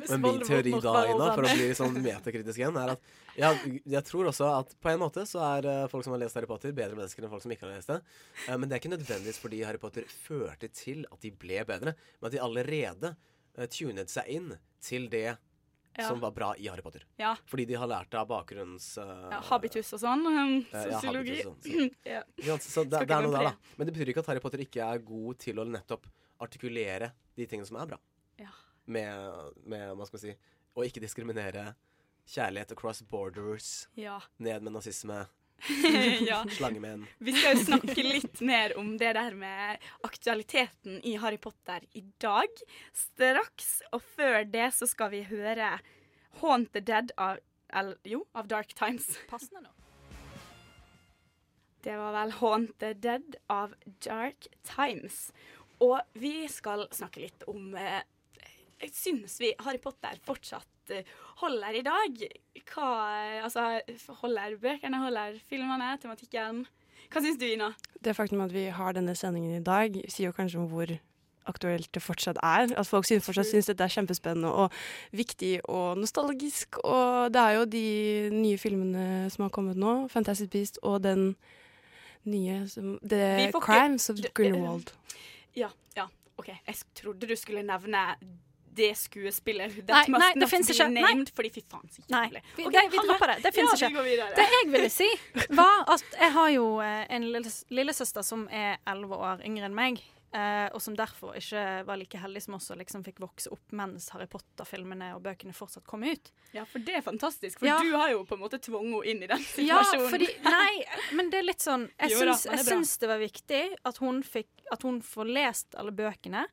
Men min teori da, Ina, for å bli sånn metakritisk igjen, er at jeg, jeg tror også at på en måte så er eh, folk som har lest Harry Potter, bedre mennesker enn folk som ikke har lest det. Eh, men det er ikke nødvendigvis fordi Harry Potter førte til at de ble bedre, men at de allerede uh, tunet seg inn til det Ja. som var bra i Harry Potter. Ja. Fordi de har lært det av bakgrunns... Uh, Ja, habitus og sånn. Um, Eh, ja, sosiologi. sånn, ja. ikke sant? Så det, det er noe der, da. Men det betyr ikke at Harry Potter ikke er god til å nettopp artikulere de tingene som er bra. Ja. Med, med, hva skal man si, å ikke diskriminere kjærlighet across borders, Ja. ned med nazisme, ja. slangemenn. Vi skal jo snakke litt mer om det der med aktualiteten i Harry Potter i dag straks. Og før det så skal vi høre Haunt the Dead av, el, jo, av Dark Times. Passende nå. Det var vel 'Haunt the Dead' av Dark Times. Og vi skal snakke litt om eh, syns vi Harry Potter fortsatt eh, holder i dag. Hva Altså, holder bøkene, holder filmene, tematikken? Hva syns du, Ina? Det faktum at vi har denne sendingen i dag, sier jo kanskje om hvor aktuelt det fortsatt er. At folk synes, fortsatt syns dette er kjempespennende og viktig og nostalgisk. Og det er jo de nye filmene som har kommet nå, 'Fantastic Beast' og den nye som The Crimes of Grindelwald. Ja, ja, OK. Jeg trodde du skulle nevne det skuespillet Nei, must nei, det not be ikke. Nei. fordi fy faen, så Nei, jævlig. vi, okay, vi dropper det. Det fins ja, ikke. Vi. Det jeg ville si, var at jeg har jo eh, en lillesøster som er elleve år yngre enn meg. Eh, og som derfor ikke var like heldig som oss og liksom fikk vokse opp mens Harry Potter-filmene og bøkene fortsatt kom ut. Ja, for det er fantastisk. For Ja. du har jo på en måte tvunget henne inn i den Ja, situasjonen. fordi Nei, men det er litt sånn Jeg Jo syns, da, det jeg syns det var viktig at hun, fikk, at hun får lest alle bøkene,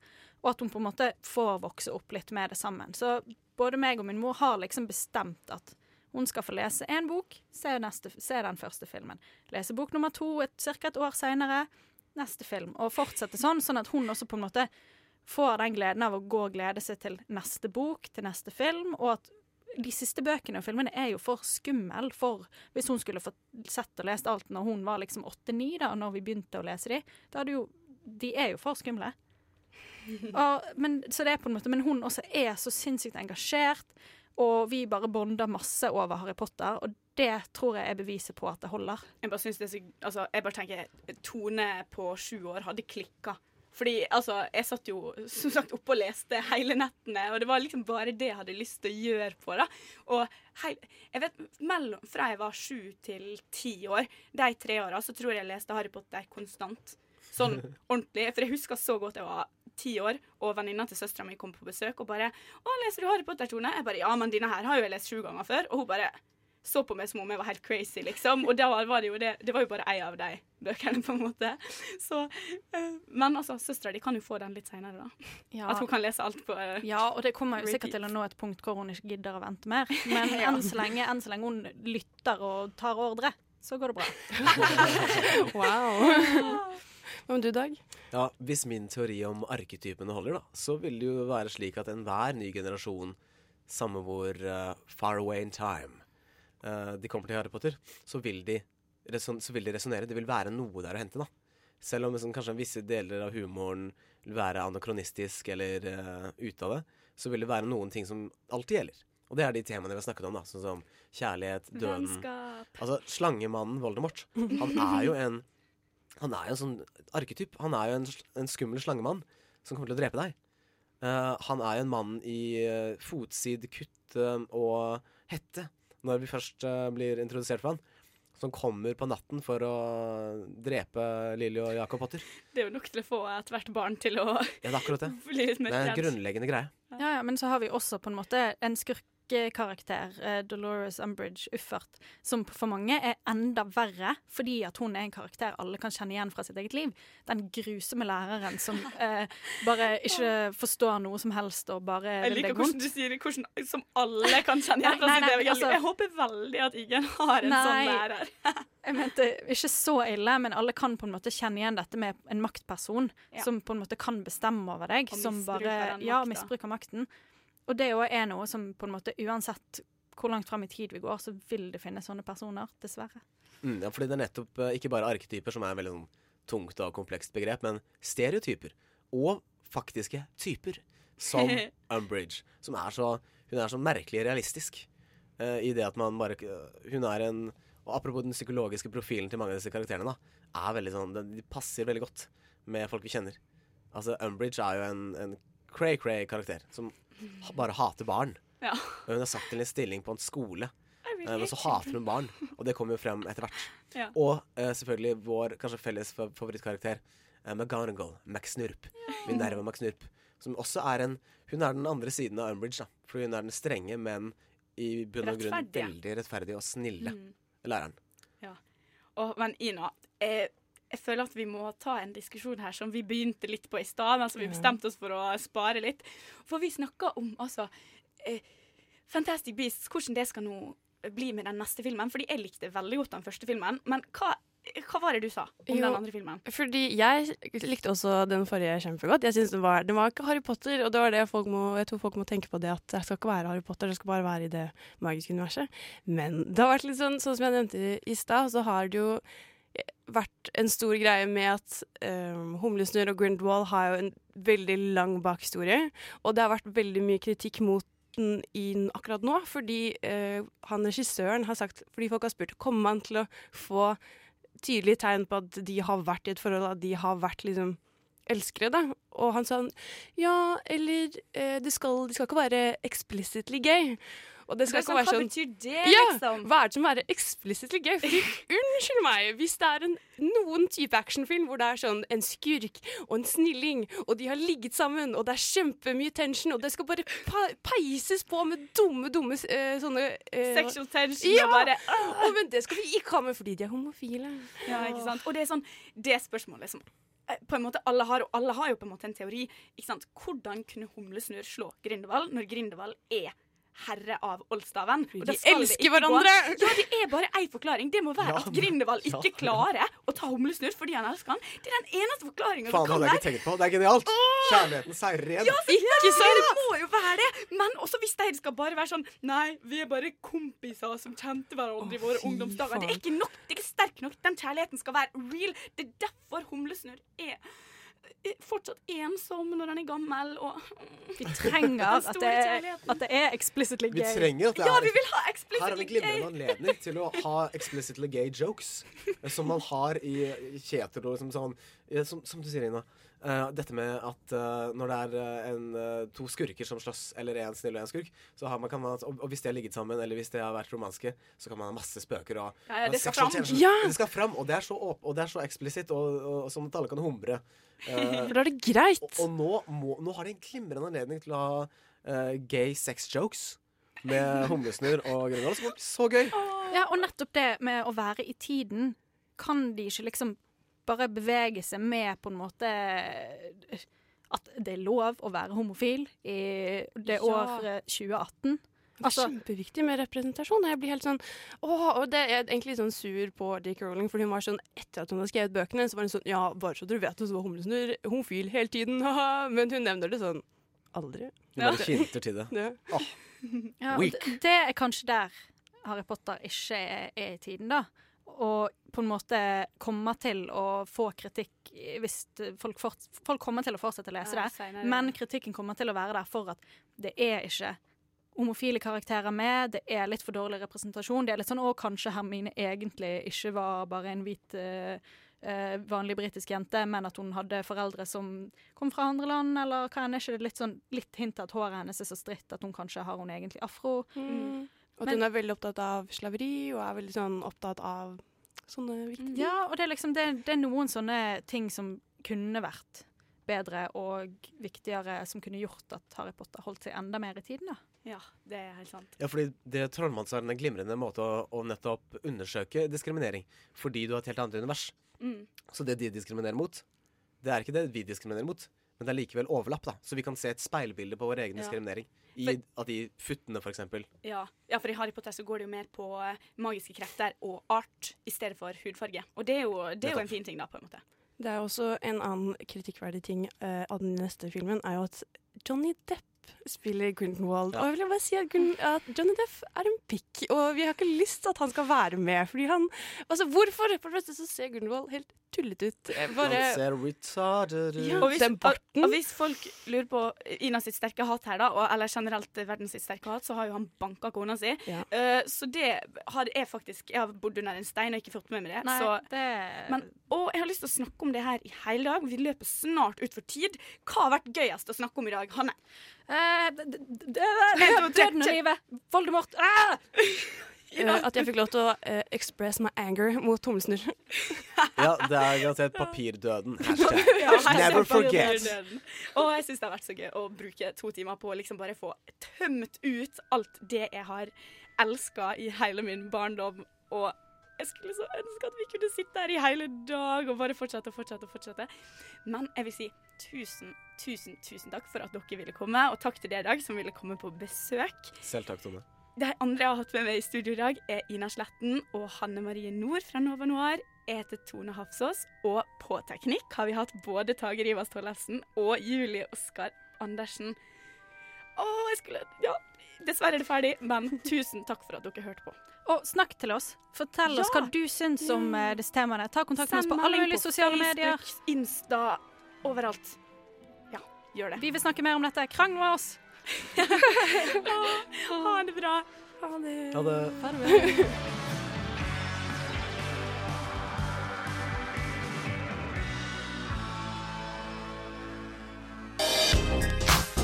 og at hun på en måte får vokse opp litt med det sammen. Så både meg og min mor har liksom bestemt at hun skal få lese én bok, se, neste, se den første filmen. Lese bok nummer to ca. et år seinere, neste film. Og fortsette sånn, sånn at hun også på en måte får den gleden av å gå og glede seg til neste bok, til neste film, og at de siste bøkene og filmene er jo for skummel for hvis hun skulle fått sett og lest alt når hun var liksom åtte-ni, da, og når vi begynte å lese de, da hadde jo De er jo for skumle. Og, men, så det er på en måte, men hun også er så sinnssykt engasjert, og vi bare bonder masse over Harry Potter, og det tror jeg er beviset på at det holder. Jeg bare synes det er så Altså, jeg bare tenker Tone på sju år hadde klikka. Fordi altså, jeg satt jo som sagt oppe og leste hele nettene, og det var liksom bare det jeg hadde lyst til å gjøre på. da. Og heil, jeg vet, mellom, Fra jeg var sju til ti år, de tre åra, så tror jeg jeg leste Harry Potter konstant. Sånn ordentlig. For jeg husker så godt jeg var ti år, og venninna til søstera mi kom på besøk og bare 'Å, leser du Harry Potter, Tone?' Jeg bare 'Ja, men dine her har jo jeg lest sju ganger før'. Og hun bare så på meg som om jeg var helt crazy, liksom. Og da var det jo det Det var jo bare ei av de bøkene, på en måte. Så eh, Men altså, søstera di kan jo få den litt seinere, da. Ja. At hun kan lese alt på uh, Ja, og det kommer jo sikkert til å nå et punkt hvor hun ikke gidder å vente mer. Men Ja. enn, så lenge, enn så lenge hun lytter og tar ordre, så går det bra. Wow. Hva med du, Dag? Ja, Hvis min teori om arketypene holder, da, så vil det jo være slik at enhver ny generasjon, samme hvor uh, far away in time eh, de kommer til Harry Potter, så vil de, reson så vil de resonnere. Det vil være noe der å hente, da. Selv om liksom, kanskje visse deler av humoren vil være anakronistisk eller uh, ute av det, så vil det være noen ting som alltid gjelder. Og det er de temaene vi har snakket om, da, sånn som kjærlighet, døden Vennskap. Altså, slangemannen Voldemort, han er jo en Han er jo en sånn arketyp. Han er jo en, en skummel slangemann som kommer til å drepe deg. Uh, han er jo en mann i uh, fotsid, kutte og hette, når vi først eh, blir introdusert for han. Som kommer på natten for å drepe Lilly og Jacob Potter. Det er jo nok til å få ethvert barn til å Ja, det er akkurat det. bli litt Det er en grunnleggende greie. Ja, ja, men så har vi også på en måte en skurkekarakter, eh, Dolores Umbridge Uffert, som for mange er enda verre, fordi at hun er en karakter alle kan kjenne igjen fra sitt eget liv. Den grusomme læreren som eh, bare ikke forstår noe som helst og bare Jeg liker hvordan du sier det, hvordan, som alle kan kjenne igjen fra Nei, sitt eget eget liv. altså- Jeg håper veldig at ingen har en sånn lærer. Jeg mente ikke så ille, men alle kan på en måte kjenne igjen dette med en maktperson Ja. som på en måte kan bestemme over deg. Og som bare, ja, misbruker makten. Og det òg er noe som på en måte uansett hvor langt fram i tid vi går, så vil det finnes sånne personer, dessverre. Mm, ja, fordi det er nettopp eh, ikke bare arketyper som er et veldig sånn tungt og komplekst begrep, men stereotyper. Og faktiske typer. Som Umbridge. Som er så Hun er så merkelig realistisk. uh, I det at man bare Hun er en Og apropos den psykologiske profilen til mange av disse karakterene, da, er veldig sånn De passer veldig godt med folk vi kjenner. Altså, Umbridge er jo en, en cray-cray karakter som bare hater barn. Ja. Hun er satt til en stilling på en skole, eh, men så hater hun barn. Og det kommer jo frem etter hvert. Ja. Og uh, selvfølgelig vår kanskje felles fa- favorittkarakter, uh, McGonagall, McSnurp. Minerva McSnurp. Som også er en Hun er den andre siden av Umbridge, da. For hun er den strenge, men i bunn og grunn veldig rettferdige og snille Mm. læreren. Ja. Og, men Ina, jeg, jeg føler at vi må ta en diskusjon her som vi begynte litt på i stad, Altså vi bestemte oss for å spare litt. For vi snakka om altså eh, Fantastic Beasts, hvordan det skal nå bli med den neste filmen. Fordi jeg likte veldig godt den første filmen, men hva hva var det du sa om Jo, den andre filmen? Fordi jeg likte også den forrige kjempegodt. Jeg synes den var, den var ikke Harry Potter, og det var det folk må, jeg tror folk må tenke på det at det skal ikke være Harry Potter, det skal bare være i det magiske universet. Men det har vært litt sånn, sånn som jeg nevnte i stad, så har det jo vært en stor greie med at um, Humlesnurr og Grindwall har jo en veldig lang bakhistorie, og det har vært veldig mye kritikk mot den i akkurat nå, fordi uh, han regissøren har sagt, fordi folk har spurt, kommer man til å få tydelige tegn på at de har vært i et forhold, at de har vært liksom elskere, da. Og han sa ja, eller uh, det, skal, de skal ikke være explicitly gay. Og det skal ikke sånn, være hva sånn betyr det, ja, liksom? Hva er det som er explicitly gøy? Fordi, unnskyld meg, hvis det er en, noen type actionfilm hvor det er sånn en skurk og en snilling, og de har ligget sammen, og det er kjempemye tension, og det skal bare peises på med dumme, dumme uh, sånne uh, Sexual tension Ja! og bare Å, men det skal vi ikke ha med fordi de er homofile. Ja, ikke sant? Og det er sånn, det spørsmålet som eh, på en måte alle har, og alle har jo på en måte en teori. Ikke sant? Hvordan kunne Humlesnurr slå Grindevall når Grindevall er herre av Oldstaven? Og de elsker ikke gå- hverandre! Ja, det er bare én forklaring. Det må være Ja, at ja. ikke klarer å ta Humlesnurr fordi han elsker han. Det er den eneste forklaringa du kan. jeg ikke tenkt på. Det er genialt. Kjærligheten seirer igjen. Ja, selvfølgelig! Det må jo være det! Men også hvis de skal bare være sånn Nei, vi er bare kompiser som kjente hverandre i våre ungdomsdager. Det er ikke nok, det er ikke sterk nok. Den kjærligheten skal være real. Det er derfor Humlesnurr er fortsatt ensom når han er gammel og Vi trenger at det, at det er explicitly Vi gay. trenger at det Ja, er vi vil ha explicitly gay. Her har vi glimrende anledning til å ha explicitly gay jokes. eh, Som man har i Kjetil og liksom sånn eh, som, som du sier, Ina. Uh, dette med at uh, når det er en, uh, to skurker som slåss, eller en snill og en skurk, så har man, kan man, og, og hvis de har ligget sammen, eller hvis de har vært romanske, så kan man ha masse spøker og Ja, ja, det skal fram. Ja! Det skal fram, og det er så, åp og det er så eksplisitt, og, og, og sånn at alle kan humre. Eh, For da er det greit. og, og nå, må, nå har de en glimrende anledning til å ha uh, gay sex jokes med humlesnurr og Grønland, Det blir så gøy. Ja, og nettopp det med å være i tiden, kan de ikke liksom bare bevege seg med på en måte At det er lov å være homofil i det Ja. året 2018? Det er Altså- kjempeviktig med representasjon. og Jeg blir helt sånn Åh, og det er egentlig litt sånn sur på Dick Rowling, fordi hun var sånn Etter at hun hadde skrevet bøkene, så var hun sånn Ja, bare så du vet det, så var humlesnurr homofil hele tiden, haha. Men hun nevner det sånn aldri. Hun bare kinter til det. Ja. Ja, Weak. det, det er kanskje der Harry Potter ikke er, er i tiden, da. Og på en måte kommer til å få kritikk hvis folk, fort, folk kommer til å fortsette å lese Ja, det. senere. Men kritikken kommer til å være der for at det er ikke homofile karakterer med, det er litt for dårlig representasjon. Det er litt sånn 'Å, kanskje Hermine egentlig ikke var bare en hvit eh, eh, vanlig britisk jente, men at hun hadde foreldre som kom fra andre land, eller hva enn. Er ikke det litt sånn litt hint at håret hennes er så stritt at hun kanskje har hun egentlig afro? Mm. Og at Men- hun er veldig opptatt av slaveri, og er veldig sånn opptatt av sånne viktige ting. Ja, og det er liksom det, det er noen sånne ting som kunne vært bedre og viktigere, som kunne gjort at Harry Potter holdt seg enda mer i tiden, da. Ja, det er helt sant. Ja, fordi det Trollmanns er en glimrende måte å, å nettopp undersøke diskriminering. Fordi du har et helt annet univers. Mm. Så det de diskriminerer mot, det er ikke det vi diskriminerer mot. Men det er likevel overlapp, da. Så vi kan se et speilbilde på vår egen Ja. diskriminering. I at de futtene, for eksempel. Ja. ja, for i Harry Potter så går det jo mer på eh, magiske krefter og art i stedet for hudfarge. Og det er jo, det er jo en fin ting, da, på en måte. Det er også en annen kritikkverdig ting uh, av den neste filmen, er jo at Johnny Depp spiller Grindelwald. Ja. Og jeg vil bare si at, at Johnny Depp er en pikk, og vi har ikke lyst til at han skal være med. Fordi han Altså, hvorfor? For det første så ser Grindelwald helt tullete ut. Eh, Bare Han ser retarded ut. Ja, Og hvis, barten. og hvis folk lurer på Ina sitt sterke hat her, da, og, eller generelt verdens sitt sterke hat, så har jo han banka kona si. Ja. Uh, så det har jeg faktisk Jeg har bodd under en stein og ikke fått med meg det. Nei, så, det men, og jeg har lyst til å snakke om det her i hele dag. Vi løper snart ut for tid. Hva har vært gøyest å snakke om i dag, Hanne? Eh, tre, Døden og livet! Voldemort! Ah! eh, at jeg fikk lov til å uh, express my anger mot tommelsnurr. Ja, det er garantert papirdøden. Hashtag. Ja, Never forget. Og jeg syns det har vært så gøy å bruke to timer på å liksom bare få tømt ut alt det jeg har elska i hele min barndom. Og jeg skulle så ønske at vi kunne sitte her i hele dag og bare fortsette og fortsette. og fortsette. Men jeg vil si tusen, tusen, tusen takk for at dere ville komme, og takk til dere, Dag, som ville komme på besøk. Selv takk, Tone. De andre jeg har hatt med meg i studio i dag, er Ina Sletten og Hanne Marie Nord fra Nova Noir. Jeg heter Tone Hafsås, og på teknikk har vi hatt både Tage Rivas Tollefsen og Julie Oskar Andersen. Å, jeg skulle Ja, dessverre er det ferdig, men tusen takk for at dere hørte på. Og snakk til oss. Fortell oss hva du syns om eh, disse temaene. Ta kontakt med oss på alle mulige på sosiale Facebook, medier. Insta, overalt. Ja, gjør det. Vi vil snakke mer om dette. Krangel med oss. Ha det bra. Ha det. Ha det. Farvel.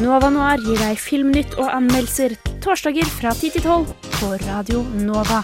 Nova Noir gir deg filmnytt og anmeldelser torsdager fra 10 til 12 på Radio Nova.